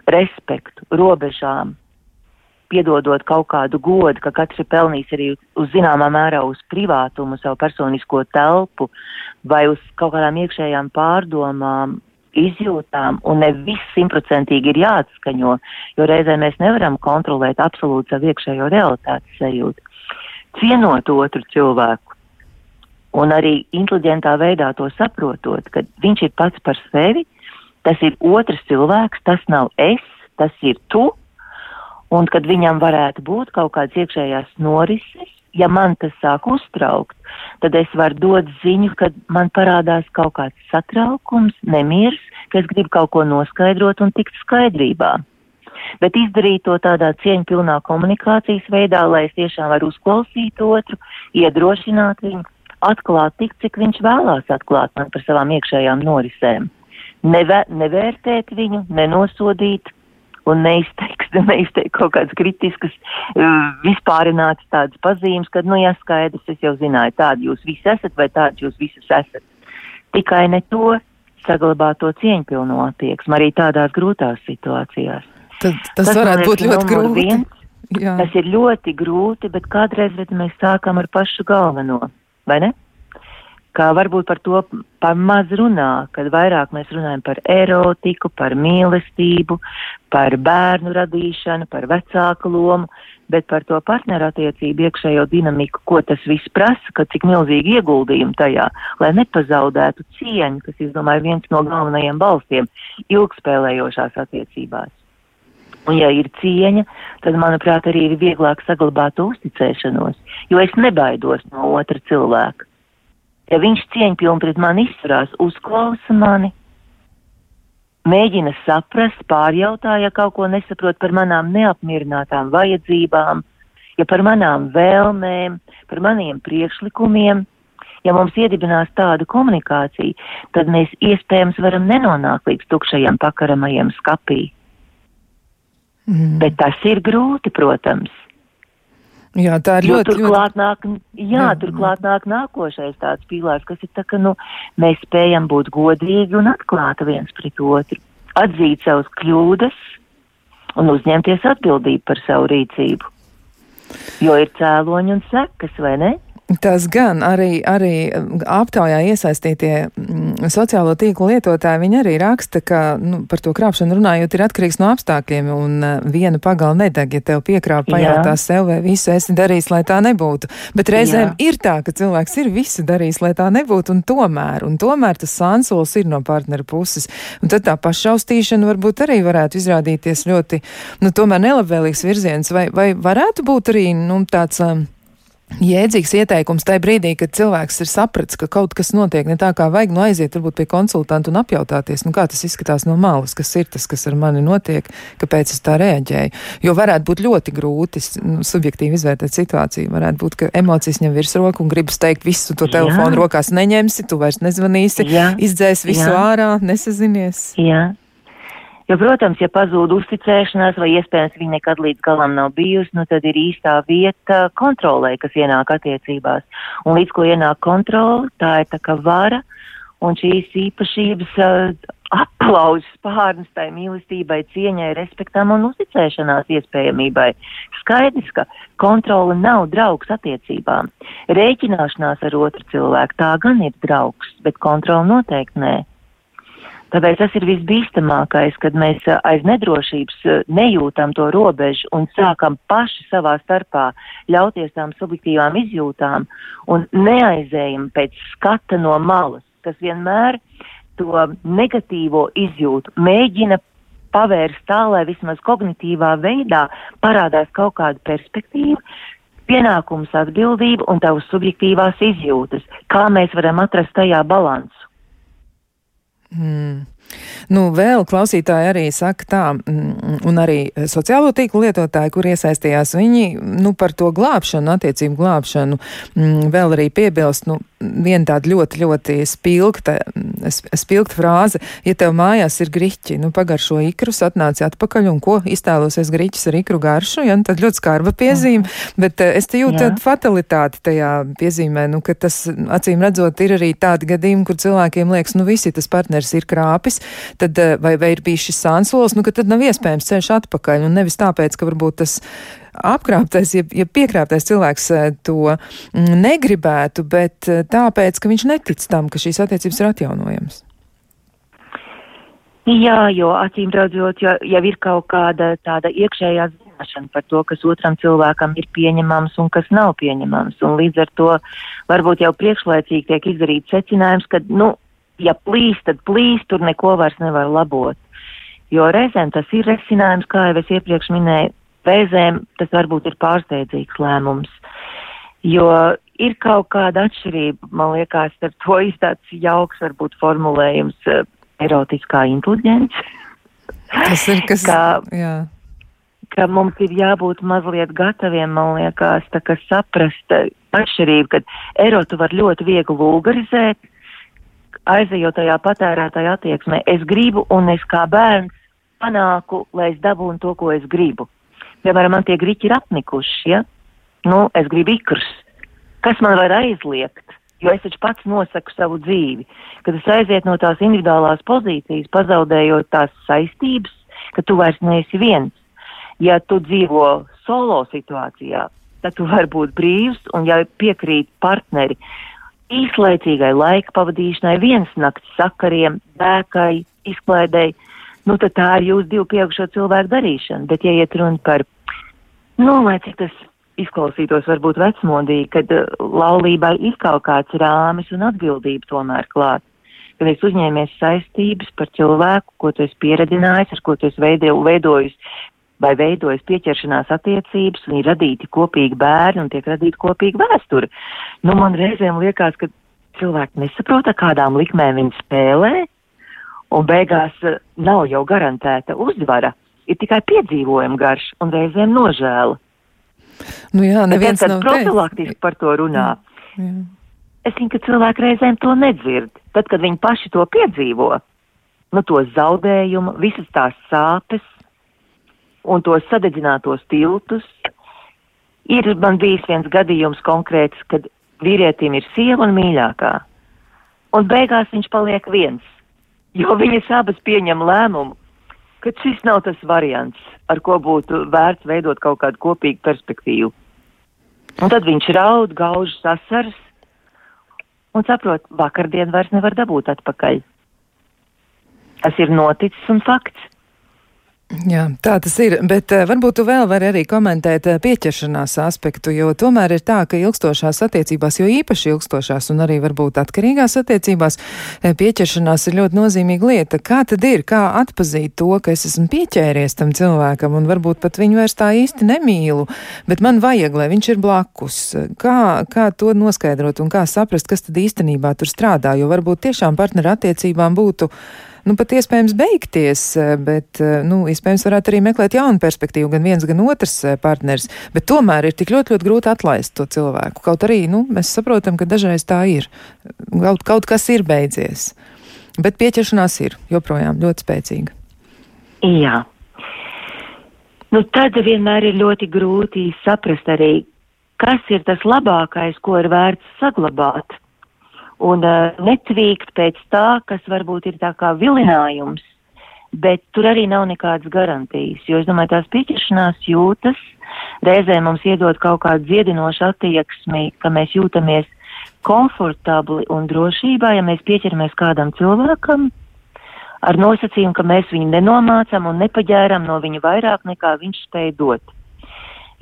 respektu, robežām, piedodot kaut kādu godu, ka katrs ir pelnījis arī uz zināmā mērā uz privātumu, savu personisko telpu vai uz kaut kādām iekšējām pārdomām, izjūtām, un ne viss simtprocentīgi ir jāatskaņo, jo reizē mēs nevaram kontrolēt absolūti savu iekšējo realitātes sajūtu. Cienot otru cilvēku un arī inteliģentā veidā to saprotot, ka viņš ir pats par sevi, tas ir otrs cilvēks, tas nav es, tas ir tu, un kad viņam varētu būt kaut kāds iekšējās norises, ja man tas sāk uztraukt, tad es varu dot ziņu, ka man parādās kaut kāds satraukums, nemirs, ka es gribu kaut ko noskaidrot un tikt skaidrībā. Bet izdarīt to tādā cieņpilnā komunikācijas veidā, lai es tiešām varu uzklausīt otru, iedrošināt viņu, atklāt tik, cik viņš vēlās atklāt man par savām iekšējām norisēm neve, nevērtēt viņu, nenosodīt un neizteikt, <laughs> neizteikt kaut kādas kritiskas, uh, vispārinātas tādas pazīmes, kad, nu, jā, skaidrs, es jau zināju, tādi jūs visi esat vai tādi jūs visas esat. Tikai ne to saglabāt to cieņpilno attieksmi arī tādās grūtās situācijās. Tad, tas, tas varētu būt ļoti grūti. Viens, Jā. Tas ir ļoti grūti, bet kādreiz mēs sākam ar pašu galveno, vai ne? Ka varbūt par to par maz runā, kad vairāk mēs runājam par erotiku, par mīlestību, par bērnu radīšanu, par vecāku lomu, bet par to partnerattiecību iekšējo dinamiku, ko tas viss prasa, ka cik milzīgi ieguldījumi tajā, lai nepazaudētu cieņu, kas, es domāju, viens no galvenajiem balstiem ilgspēlējošās attiecībās. Un, ja ir cieņa, tad, manuprāt, arī ir vieglāk saglabāt uzticēšanos, jo es nebaidos no otra cilvēka ja viņš cieņpilni pret mani izturās, uzklausa mani, mēģina saprast, pārjautā, ja kaut ko nesaprot par manām neapmierinātām vajadzībām, ja par manām vēlmēm, par maniem priekšlikumiem. Ja mums iedibinās tāda komunikācija, tad mēs iespējams varam nenonākt līdz tukšajam pakaramajam skapī. Mm. Bet tas ir grūti, protams. Jā, tā ir jo ļoti. Turklāt ļoti... nāk, jā, jā, turklāt nāk nākošais tāds pīlārs, kas ir tā, ka, nu, mēs spējam būt godīgi un atklāti viens pret otru, atzīt savus kļūdas un uzņemties atbildību par savu rīcību. Jo ir cēloņi un sekas, vai ne? Tas gan arī, arī um, aptaujā iesaistītie mm, sociālo tīklu lietotāji, viņi arī raksta, ka nu, par to krāpšanu runājot ir atkarīgs no apstākļiem, un uh, viena pagala nedeg, ja tev piekrāp pajautā sev, vai visu esi darījis, lai tā nebūtu. Bet reizēm Jā. ir tā, ka cilvēks ir visu darījis, lai tā nebūtu, un tomēr, un tomēr tas sansols ir no partnera puses. Un tad tā pašaustīšana varbūt arī varētu izrādīties ļoti, nu, tomēr nelabvēlīgs virziens, vai, vai varētu būt arī, nu, tāds. Um, jēdzīgs ieteikums tajā brīdī, kad cilvēks ir sapratis, ka kaut kas notiek ne tā, kā vajag, nu aiziet varbūt pie konsultanta un apjautāties, nu kā tas izskatās no malas, kas ir tas, kas ar mani notiek, kāpēc es tā reaģēju. Jo varētu būt ļoti grūti nu, subjektīvi izvērtēt situāciju. Varētu būt, ka emocijas ņem virsroku un gribas teikt, visu to telefonu Jā. rokās neņemsi, tu vairs nezvanīsi, Jā. izdzēs visu Jā. ārā, nesazinies. Jā. Jo, protams, ja pazūd uzticēšanās vai iespējams viņa nekad līdz galam nav bijusi, nu tad ir īstā vieta kontrolē, kas ienāk attiecībās. Un līdz ko ienāk kontrole, tā ir tā kā vara, un šīs īpašības uh, aplauž spārnus tai mīlestībai, cieņai, respektam un uzticēšanās iespējamībai. Skaidrs, ka kontrole nav draugs attiecībām. Rēķināšanās ar otru cilvēku tā gan ir draugs, bet kontrole noteikti nē. Tāpēc tas ir visbīstamākais, kad mēs aiz nedrošības nejūtam to robežu un sākam paši savā starpā ļauties tām subjektīvām izjūtām un neaizējam pēc skata no malas, kas vienmēr to negatīvo izjūtu mēģina pavērst tā, lai vismaz kognitīvā veidā parādās kaut kāda perspektīva, pienākums, atbildība un tavas subjektīvās izjūtas. Kā mēs varam atrast tajā balansu? Mm. Nu, vēl klausītāji arī saka tā, mm, un arī sociālo tīklu lietotāji, kur iesaistījās, viņi, nu, par to glābšanu, attiecību glābšanu, mm, vēl arī piebilst, nu, viena tāda ļoti, ļoti spilgta, spilgta frāze, ja tev mājās ir griķi, nu, pagaršo ikrus, atnāci atpakaļ, un ko iztēlosies griķis ar ikru garšu, ja, nu, tad ļoti skarba piezīme, mm. bet eh, es te jūtu tādu fatalitāti tajā piezīmē, nu, ka tas, acīm redzot, ir arī tādi gadījumi, kur cilvēkiem liekas, nu, visi tas partners ir krāpis, tad, eh, vai, vai ir bijis šis sānsols, nu, ka tad nav iespējams ceļš atpakaļ, un nevis tāpēc, ka varbūt tas apkrāptais, ja, ja piekrāptais cilvēks eh, to mm, negribētu, bet eh, tāpēc, ka viņš netic tam, ka šīs attiecības ir atjaunojamas. Jā, jo acīm redzot, ja, jau ir kaut kāda tāda iekšējā zināšana par to, kas otram cilvēkam ir pieņemams un kas nav pieņemams. Un līdz ar to varbūt jau priekšlaicīgi tiek izdarīts secinājums, ka, nu, ja plīst, tad plīst, tur neko vairs nevar labot. Jo reizēm tas ir risinājums, kā jau es iepriekš minēju, reizēm tas varbūt ir pārsteidzīgs lēmums, jo ir kaut kāda atšķirība, man liekas, ar to <laughs> iztāds jauks varbūt formulējums uh, erotiskā inteliģence. Tas ir kas, ka, jā. ka mums ir jābūt mazliet gataviem, man liekas, saprast atšķirību, kad erotu var ļoti viegli vulgarizēt, aizejot tajā patērētāja attieksmē. Es gribu un es kā bērns panāku, lai es dabūnu to, ko es gribu piemēram, man tie griķi ir apnikuši, ja? Nu, es gribu ikrus. Kas man var aizliegt? Jo es taču pats nosaku savu dzīvi. Kad es aiziet no tās individuālās pozīcijas, pazaudējot tās saistības, ka tu vairs neesi viens. Ja tu dzīvo solo situācijā, tad tu vari būt brīvs un ja piekrīt partneri īslaicīgai laika pavadīšanai, viens nakts sakariem, bēkai, izklaidēji, nu tad tā ir jūsu divu pieaugušo cilvēku darīšana. Bet, ja iet runa par, nu, lai cik tas izklausītos varbūt vecmodīgi, kad uh, laulībai ir kaut kāds rāmis un atbildība tomēr klāt. Kad es uzņēmies saistības par cilvēku, ko tu esi pieredzinājis, ar ko tu esi veido, veidojis vai veidojas pieķeršanās attiecības un ir radīti kopīgi bērni un tiek radīta kopīga vēsture. Nu, man reizēm liekas, ka cilvēki nesaprot, kādām likmēm viņi spēlē, un beigās eh, nav jau garantēta uzvara, ir tikai piedzīvojuma garš un reizēm nožēla. Nu jā, neviens nav profilaktiski par to runā. Jā, jā. Es zinu, ka cilvēki reizēm to nedzird. Tad, kad viņi paši to piedzīvo, nu to zaudējumu, visas tās sāpes un tos sadedzinātos tiltus, ir man bijis viens gadījums konkrēts, kad vīrietim ir sieva un mīļākā. Un beigās viņš paliek viens jo viņas abas pieņem lēmumu, ka šis nav tas variants, ar ko būtu vērts veidot kaut kādu kopīgu perspektīvu. Un tad viņš raud, gauž sasars un saprot, vakardien vairs nevar dabūt atpakaļ. Tas ir noticis un fakts. Jā, tā tas ir, bet uh, varbūt tu vēl vari arī komentēt uh, pieķeršanās aspektu, jo tomēr ir tā, ka ilgstošās attiecībās, jo īpaši ilgstošās un arī varbūt atkarīgās attiecībās, uh, pieķeršanās ir ļoti nozīmīga lieta. Kā tad ir, kā atpazīt to, ka es esmu pieķēries tam cilvēkam un varbūt pat viņu vairs tā īsti nemīlu, bet man vajag, lai viņš ir blakus. Kā, kā to noskaidrot un kā saprast, kas tad īstenībā tur strādā, jo varbūt tiešām partneru attiecībām būtu nu, pat iespējams beigties, eh, bet, eh, nu, iespējams varētu arī meklēt jaunu perspektīvu, gan viens, gan otrs eh, partners, bet tomēr ir tik ļoti, ļoti grūti atlaist to cilvēku. Kaut arī, nu, mēs saprotam, ka dažreiz tā ir. Kaut, kaut kas ir beidzies, bet pieķeršanās ir joprojām ļoti spēcīga. Jā. Nu, tad vienmēr ir ļoti grūti saprast arī, kas ir tas labākais, ko ir vērts saglabāt un uh, netvīkt pēc tā, kas varbūt ir tā kā vilinājums, bet tur arī nav nekādas garantijas, jo es domāju, tās pieķeršanās jūtas reizē mums iedod kaut kādu dziedinošu attieksmi, ka mēs jūtamies komfortabli un drošībā, ja mēs pieķeramies kādam cilvēkam, ar nosacījumu, ka mēs viņu nenomācam un nepaģēram no viņa vairāk nekā viņš spēj dot.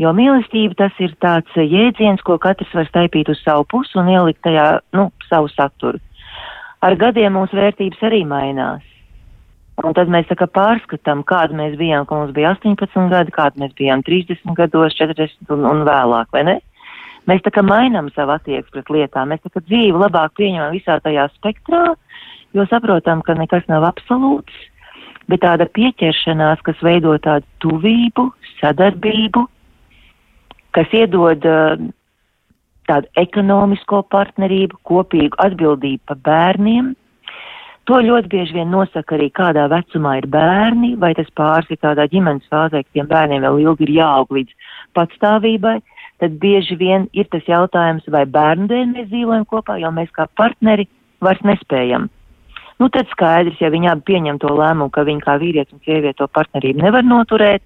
Jo mīlestība tas ir tāds jēdziens, ko katrs var staipīt uz savu pusi un ielikt tajā, nu, savu saturu. Ar gadiem mūsu vērtības arī mainās. Un tad mēs pārskatām, kāda mēs bijām, kad mums bija 18 gadi, kāda mēs bijām 30 gados, 40 un, un vēlāk, vai ne? Mēs tā kā mainām savu attieksmi pret lietām, mēs tā kā dzīvi labāk pieņemam visā tajā spektrā, jo saprotam, ka nekas nav absolūts, bet tāda pieķeršanās, kas veido tādu tuvību, sadarbību, kas iedod uh, tādu ekonomisko partnerību, kopīgu atbildību par bērniem. To ļoti bieži vien nosaka arī, kādā vecumā ir bērni, vai tas pāris ir tādā ģimenes fāzē, ka tiem bērniem vēl ilgi ir jāaug līdz patstāvībai. Tad bieži vien ir tas jautājums, vai bērnu dēļ mēs dzīvojam kopā, jo mēs kā partneri vairs nespējam. Nu, tad skaidrs, ja viņi abi pieņem to lēmumu, ka viņi kā vīrietis un sieviete to partnerību nevar noturēt,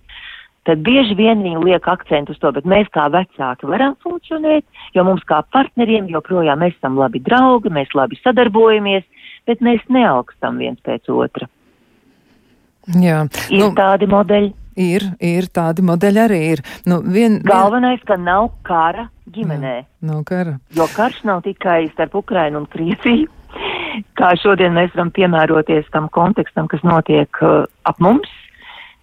tad bieži vien viņi liek akcentu uz to, bet mēs kā vecāki varam funkcionēt, jo mums kā partneriem joprojām mēs esam labi draugi, mēs labi sadarbojamies, bet mēs neaugstam viens pēc otra. Jā. Ir nu, tādi modeļi. Ir, ir tādi modeļi arī ir. Nu, vien, Galvenais, ka nav kara ģimenē. Jā, nav kara. Jo karš nav tikai starp Ukrainu un Krieviju. Kā šodien mēs varam piemēroties tam kontekstam, kas notiek uh, ap mums,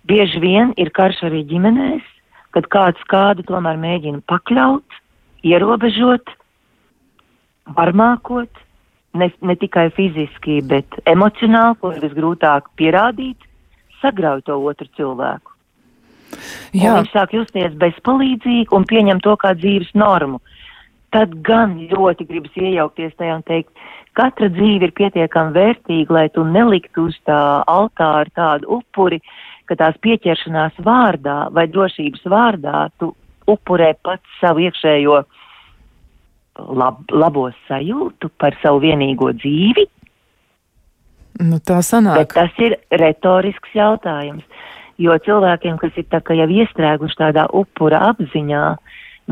Bieži vien ir karš arī ģimenēs, kad kāds kādu tomēr mēģina pakļaut, ierobežot, varmākot, ne, ne tikai fiziski, bet emocionāli, ko ir visgrūtāk pierādīt, sagrauj to otru cilvēku. Jā. Un viņš sāk justies bezpalīdzīgi un pieņem to kā dzīves normu. Tad gan ļoti gribas iejaukties tajā un teikt, katra dzīve ir pietiekami vērtīga, lai tu neliktu uz tā altāra tādu upuri, ka tās pieķeršanās vārdā vai drošības vārdā tu upurē pats savu iekšējo lab, labo sajūtu par savu vienīgo dzīvi. Nu, tā sanāk. Bet tas ir retorisks jautājums, jo cilvēkiem, kas ir tā kā jau iestrēguši tādā upura apziņā,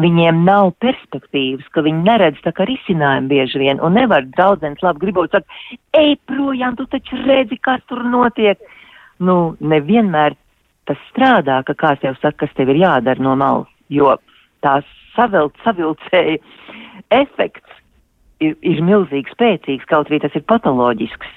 viņiem nav perspektīvas, ka viņi neredz tā kā risinājumu bieži vien, un nevar draudzens labi gribot sakt, ej projām, tu taču redzi, kas tur notiek nu, nevienmēr tas strādā, ka kāds tev saka, kas tev ir jādara no malas, jo tās savilc, savilcēja efekts ir, ir milzīgi spēcīgs, kaut arī tas ir patoloģisks.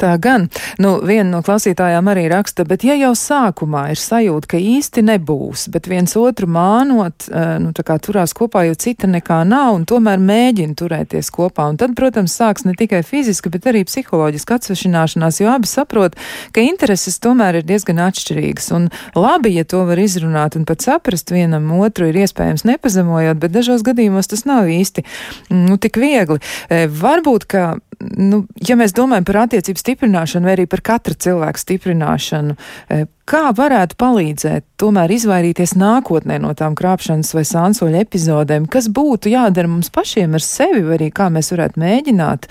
Tā gan, nu, viena no klausītājām arī raksta, bet ja jau sākumā ir sajūta, ka īsti nebūs, bet viens otru mānot, eh, nu, tā kā turās kopā, jo cita nekā nav, un tomēr mēģina turēties kopā, un tad, protams, sāks ne tikai fiziska, bet arī psiholoģiska atsvešināšanās, jo abi saprot, ka intereses tomēr ir diezgan atšķirīgas, un labi, ja to var izrunāt un pat saprast vienam otru ir iespējams nepazemojot, bet dažos gadījumos tas nav īsti, nu, tik viegli. E, varbūt, ka, nu, ja mēs domājam par attiecības stiprināšanu vai arī par katra cilvēka stiprināšanu. E, kā varētu palīdzēt tomēr izvairīties nākotnē no tām krāpšanas vai sānsoļu epizodēm? Kas būtu jādara mums pašiem ar sevi, vai arī kā mēs varētu mēģināt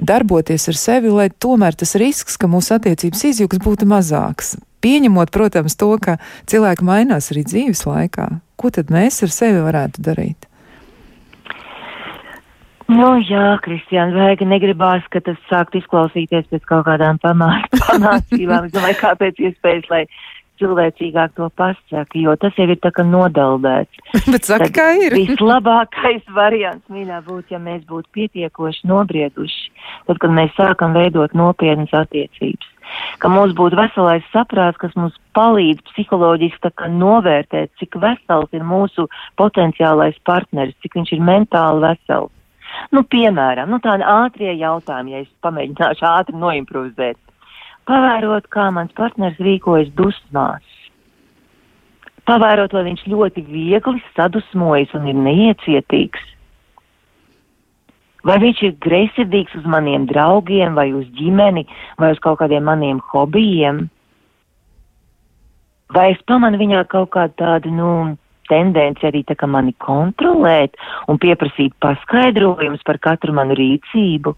darboties ar sevi, lai tomēr tas risks, ka mūsu attiecības izjūgs būtu mazāks? Pieņemot, protams, to, ka cilvēki mainās arī dzīves laikā. Ko tad mēs ar sevi varētu darīt? Nu, jā, Kristiāna, vajag negribās, ka tas sākt izklausīties pēc kaut kādām <laughs> pamācībām. Es domāju, kāpēc iespējas, lai cilvēcīgāk to pasaka, jo tas jau ir tā kā nodaldēts. <laughs> Bet saka, Tad kā ir? Vislabākais <laughs> variants, mīļā, būtu, ja mēs būtu pietiekoši nobrieduši, tad, kad mēs sākam veidot nopietnas attiecības. Ka mums būtu veselais saprāts, kas mums palīdz psiholoģiski novērtēt, cik vesels ir mūsu potenciālais partneris, cik viņš ir mentāli vesels Nu, piemēram, nu, tādi ātrie jautājumi, ja es pamēģināšu ātri noimprovizēt. Pavērot, kā mans partners rīkojas dusmās. Pavērot, vai viņš ļoti viegli sadusmojas un ir neiecietīgs. Vai viņš ir greizsirdīgs uz maniem draugiem, vai uz ģimeni, vai uz kaut kādiem maniem hobijiem? Vai es pamanu viņā kaut kādu tādu, nu, tendence arī tā kā mani kontrolēt un pieprasīt paskaidrojumus par katru manu rīcību.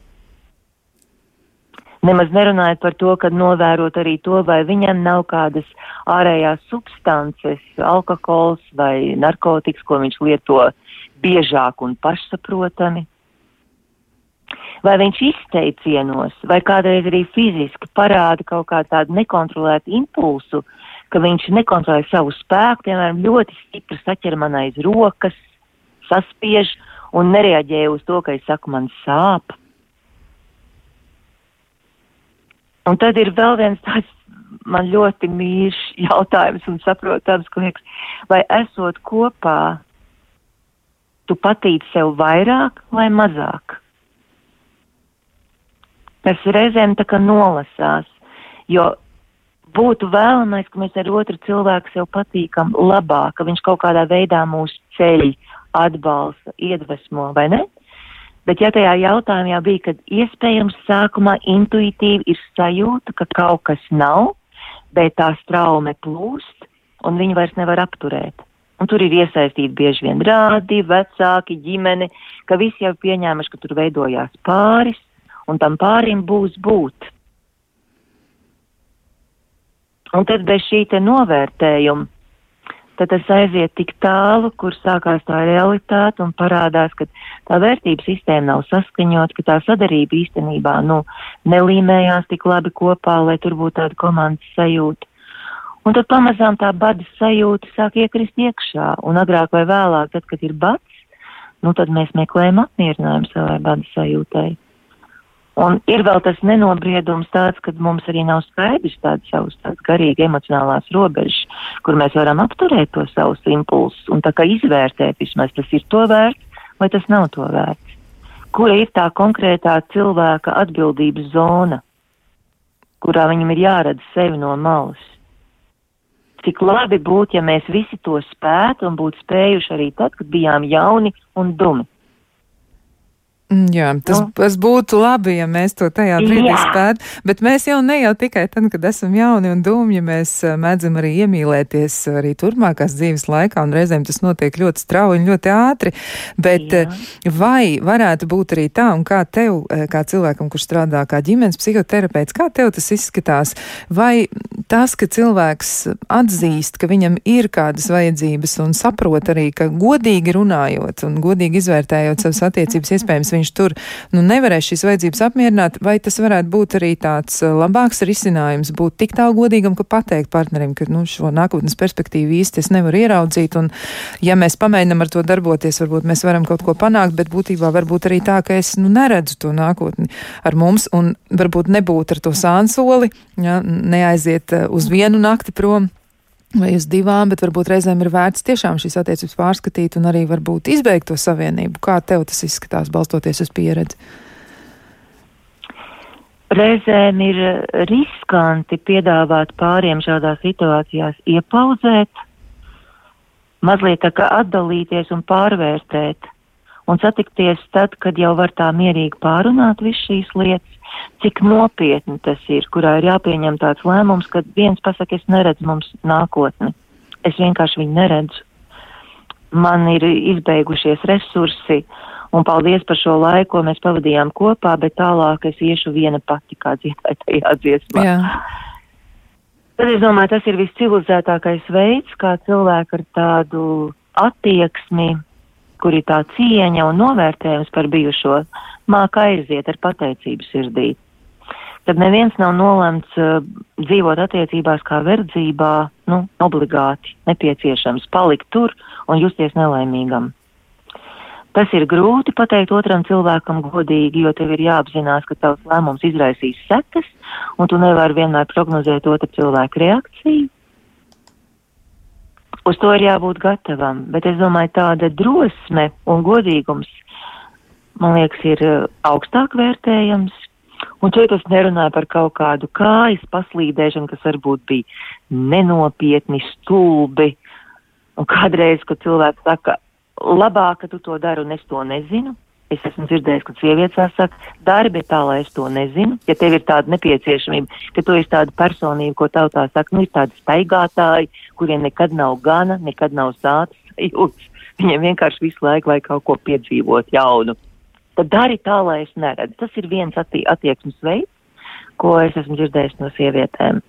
Nemaz nerunājot par to, ka novērot arī to, vai viņam nav kādas ārējās substances, alkohols vai narkotikas, ko viņš lieto biežāk un pašsaprotami. Vai viņš izteicienos, vai kādreiz arī fiziski parāda kaut kā tādu nekontrolētu impulsu, ka viņš nekontrolē savu spēku, piemēram, ļoti stipri saķer man aiz rokas, saspiež un nereaģē uz to, ka es saku, man sāp. Un tad ir vēl viens tāds man ļoti mīļš jautājums un saprotams, ka liekas, vai esot kopā, tu patīc sev vairāk vai mazāk? Tas reizēm tā kā nolasās, jo būtu vēlamais, ka mēs ar otru cilvēku sev patīkam labāk, ka viņš kaut kādā veidā mūs ceļ, atbalsta, iedvesmo, vai ne? Bet ja tajā jautājumā bija, ka iespējams sākumā intuitīvi ir sajūta, ka kaut kas nav, bet tā straume plūst un viņi vairs nevar apturēt. Un tur ir iesaistīti bieži vien rādi, vecāki, ģimene, ka visi jau pieņēmuši, ka tur veidojās pāris, un tam pārim būs būt. Un tad bez šī te novērtējuma tad tas aiziet tik tālu, kur sākās tā realitāte un parādās, ka tā vērtības sistēma nav saskaņot, ka tā sadarība īstenībā, nu, nelīmējās tik labi kopā, lai tur būtu tāda komandas sajūta. Un tad pamazām tā bada sajūta sāk iekrist iekšā, un agrāk vai vēlāk, tad, kad ir bats, nu, tad mēs meklējam apmierinājumu savai bada sajūtai. Un ir vēl tas nenobriedums tāds, ka mums arī nav skaidrs tādas savas tādas garīgi emocionālās robežas, kur mēs varam apturēt to savus impulsus un tā kā izvērtēt vismaz tas ir to vērts vai tas nav to vērts. Kura ir tā konkrētā cilvēka atbildības zona, kurā viņam ir jāredz sevi no malas? Cik labi būtu, ja mēs visi to spētu un būtu spējuši arī tad, kad bijām jauni un dumi. Mm, jā, tas, nu. tas būtu labi, ja mēs to tajā brīdī spētu, bet mēs jau ne jau tikai tad, kad esam jauni un dūmji, mēs eh, mēdzam arī iemīlēties arī turpmākās dzīves laikā, un reizēm tas notiek ļoti strauji un ļoti ātri, bet Jā. Eh, vai varētu būt arī tā, un kā tev, eh, kā cilvēkam, kurš strādā kā ģimenes psihoterapeits, kā tev tas izskatās, vai tas, ka cilvēks atzīst, ka viņam ir kādas vajadzības un saprot arī, ka godīgi runājot un godīgi izvērtējot savas attiecības, iespējams, viņš tur nu, nevarēs šīs vajadzības apmierināt, vai tas varētu būt arī tāds labāks risinājums, būt tik tālu godīgam, ka pateikt partnerim, ka nu, šo nākotnes perspektīvu īsti es nevaru ieraudzīt, un ja mēs pamēģinam ar to darboties, varbūt mēs varam kaut ko panākt, bet būtībā varbūt arī tā, ka es nu, neredzu to nākotni ar mums, un varbūt nebūt ar to sānsoli, ja, neaiziet uz vienu nakti prom vai uz divām, bet varbūt reizēm ir vērts tiešām šīs attiecības pārskatīt un arī varbūt izbeigt to savienību. Kā tev tas izskatās, balstoties uz pieredzi? Reizēm ir riskanti piedāvāt pāriem šādās situācijās iepauzēt, mazliet tā kā atdalīties un pārvērtēt un satikties tad, kad jau var tā mierīgi pārunāt visu šīs lietas cik nopietni tas ir, kurā ir jāpieņem tāds lēmums, ka viens pasaka, es neredzu mums nākotni. Es vienkārši viņu neredzu. Man ir izbeigušies resursi, un paldies par šo laiku, ko mēs pavadījām kopā, bet tālāk es iešu viena pati, kā dziedāja tajā dziesmā. Jā. Tad es domāju, tas ir viscivilizētākais veids, kā cilvēku ar tādu attieksmi, kur ir tā cieņa un novērtējums par bijušo, māka aiziet ar pateicību sirdī. Tad neviens nav nolemts uh, dzīvot attiecībās kā verdzībā, nu, obligāti nepieciešams palikt tur un justies nelaimīgam. Tas ir grūti pateikt otram cilvēkam godīgi, jo tev ir jāapzinās, ka tavs lēmums izraisīs sekas, un tu nevari vienmēr prognozēt otra cilvēka reakciju. Uz to ir jābūt gatavam, bet es domāju, tāda drosme un godīgums man liekas, ir eh, augstāk vērtējams. Un šeit es nerunāju par kaut kādu kājas paslīdēšanu, kas varbūt bija nenopietni, stulbi. Un kādreiz, kad cilvēks saka, labāk, ka tu to dari un es to nezinu, Es esmu dzirdējis, ka sievietes saka, darbi tā, lai es to nezinu. Ja tev ir tāda nepieciešamība, ka tu esi tāda personība, ko tautā saka, nu ir tādi staigātāji, kuriem nekad nav gana, nekad nav sācis sajūtas. Viņiem vienkārši visu laiku vajag kaut ko piedzīvot jaunu. Tad dari tā, lai es neredzu. Tas ir viens atti attieksmes veids, ko es esmu dzirdējis no sievietēm.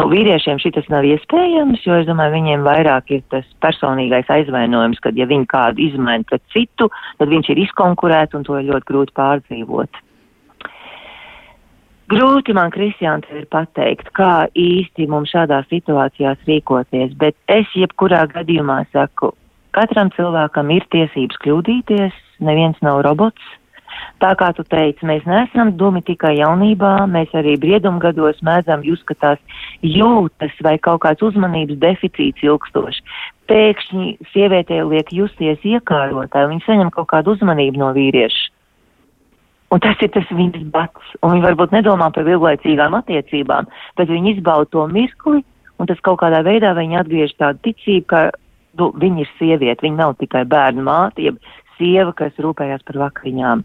No vīriešiem šis nav iespējams, jo es domāju, viņiem vairāk ir tas personīgais aizvainojums, kad ja viņi kādu izmaina pret citu, tad viņš ir izkonkurēts un to ir ļoti grūti pārdzīvot. Grūti man, Kristiāna, tev ir pateikt, kā īsti mums šādās situācijās rīkoties, bet es jebkurā gadījumā saku, katram cilvēkam ir tiesības kļūdīties, neviens nav robots. Tā kā tu teici, mēs neesam dumi tikai jaunībā, mēs arī briedumgados mēdzam just, ka tās jūtas vai kaut kāds uzmanības deficīts ilgstoši. Pēkšņi sievietē liek justies iekārotāji, viņi saņem kaut kādu uzmanību no vīrieša. Un tas ir tas viņas bats. Un viņi varbūt nedomā par ilglaicīgām attiecībām, bet viņi izbauda to mirkli, un tas kaut kādā veidā viņi atgriež tādu ticību, ka nu, viņa ir sieviete, viņa nav tikai bērnu māte, jeb sieva, kas rūpējās par vakariņām.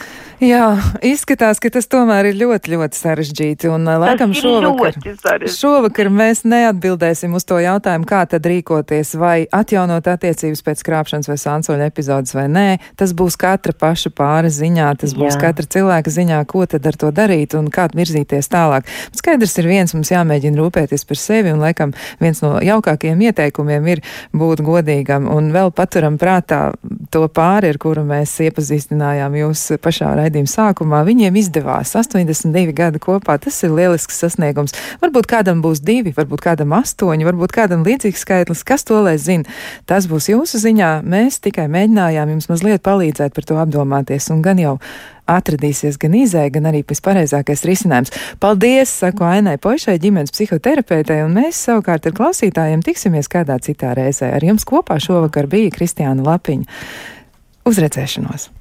Jā, izskatās, ka tas tomēr ir ļoti, ļoti sarežģīti. Un, tas laikam, šovakar, šovakar mēs neatbildēsim uz to jautājumu, kā tad rīkoties, vai atjaunot attiecības pēc krāpšanas vai sānsoļa epizodes vai nē. Tas būs katra paša pāra ziņā, tas būs Jā. katra cilvēka ziņā, ko tad ar to darīt un kā virzīties tālāk. Skaidrs ir viens, mums jāmēģina rūpēties par sevi, un laikam viens no jaukākajiem ieteikumiem ir būt godīgam un vēl paturam prātā to pāri, ar kuru mēs iepazīstinājām jūs pašā raidījumā raidījuma sākumā, viņiem izdevās 82 gadi kopā. Tas ir lielisks sasniegums. Varbūt kādam būs divi, varbūt kādam astoņi, varbūt kādam līdzīgs skaitlis. Kas to lai zina? Tas būs jūsu ziņā. Mēs tikai mēģinājām jums mazliet palīdzēt par to apdomāties un gan jau atradīsies gan izēja, gan arī vispareizākais risinājums. Paldies, saku Ainai Pošai, ģimenes psihoterapeitei, un mēs savukārt ar klausītājiem tiksimies kādā citā reizē. Ar jums kopā šovakar bija Kristiāna Lapiņa. Uz redzēšanos!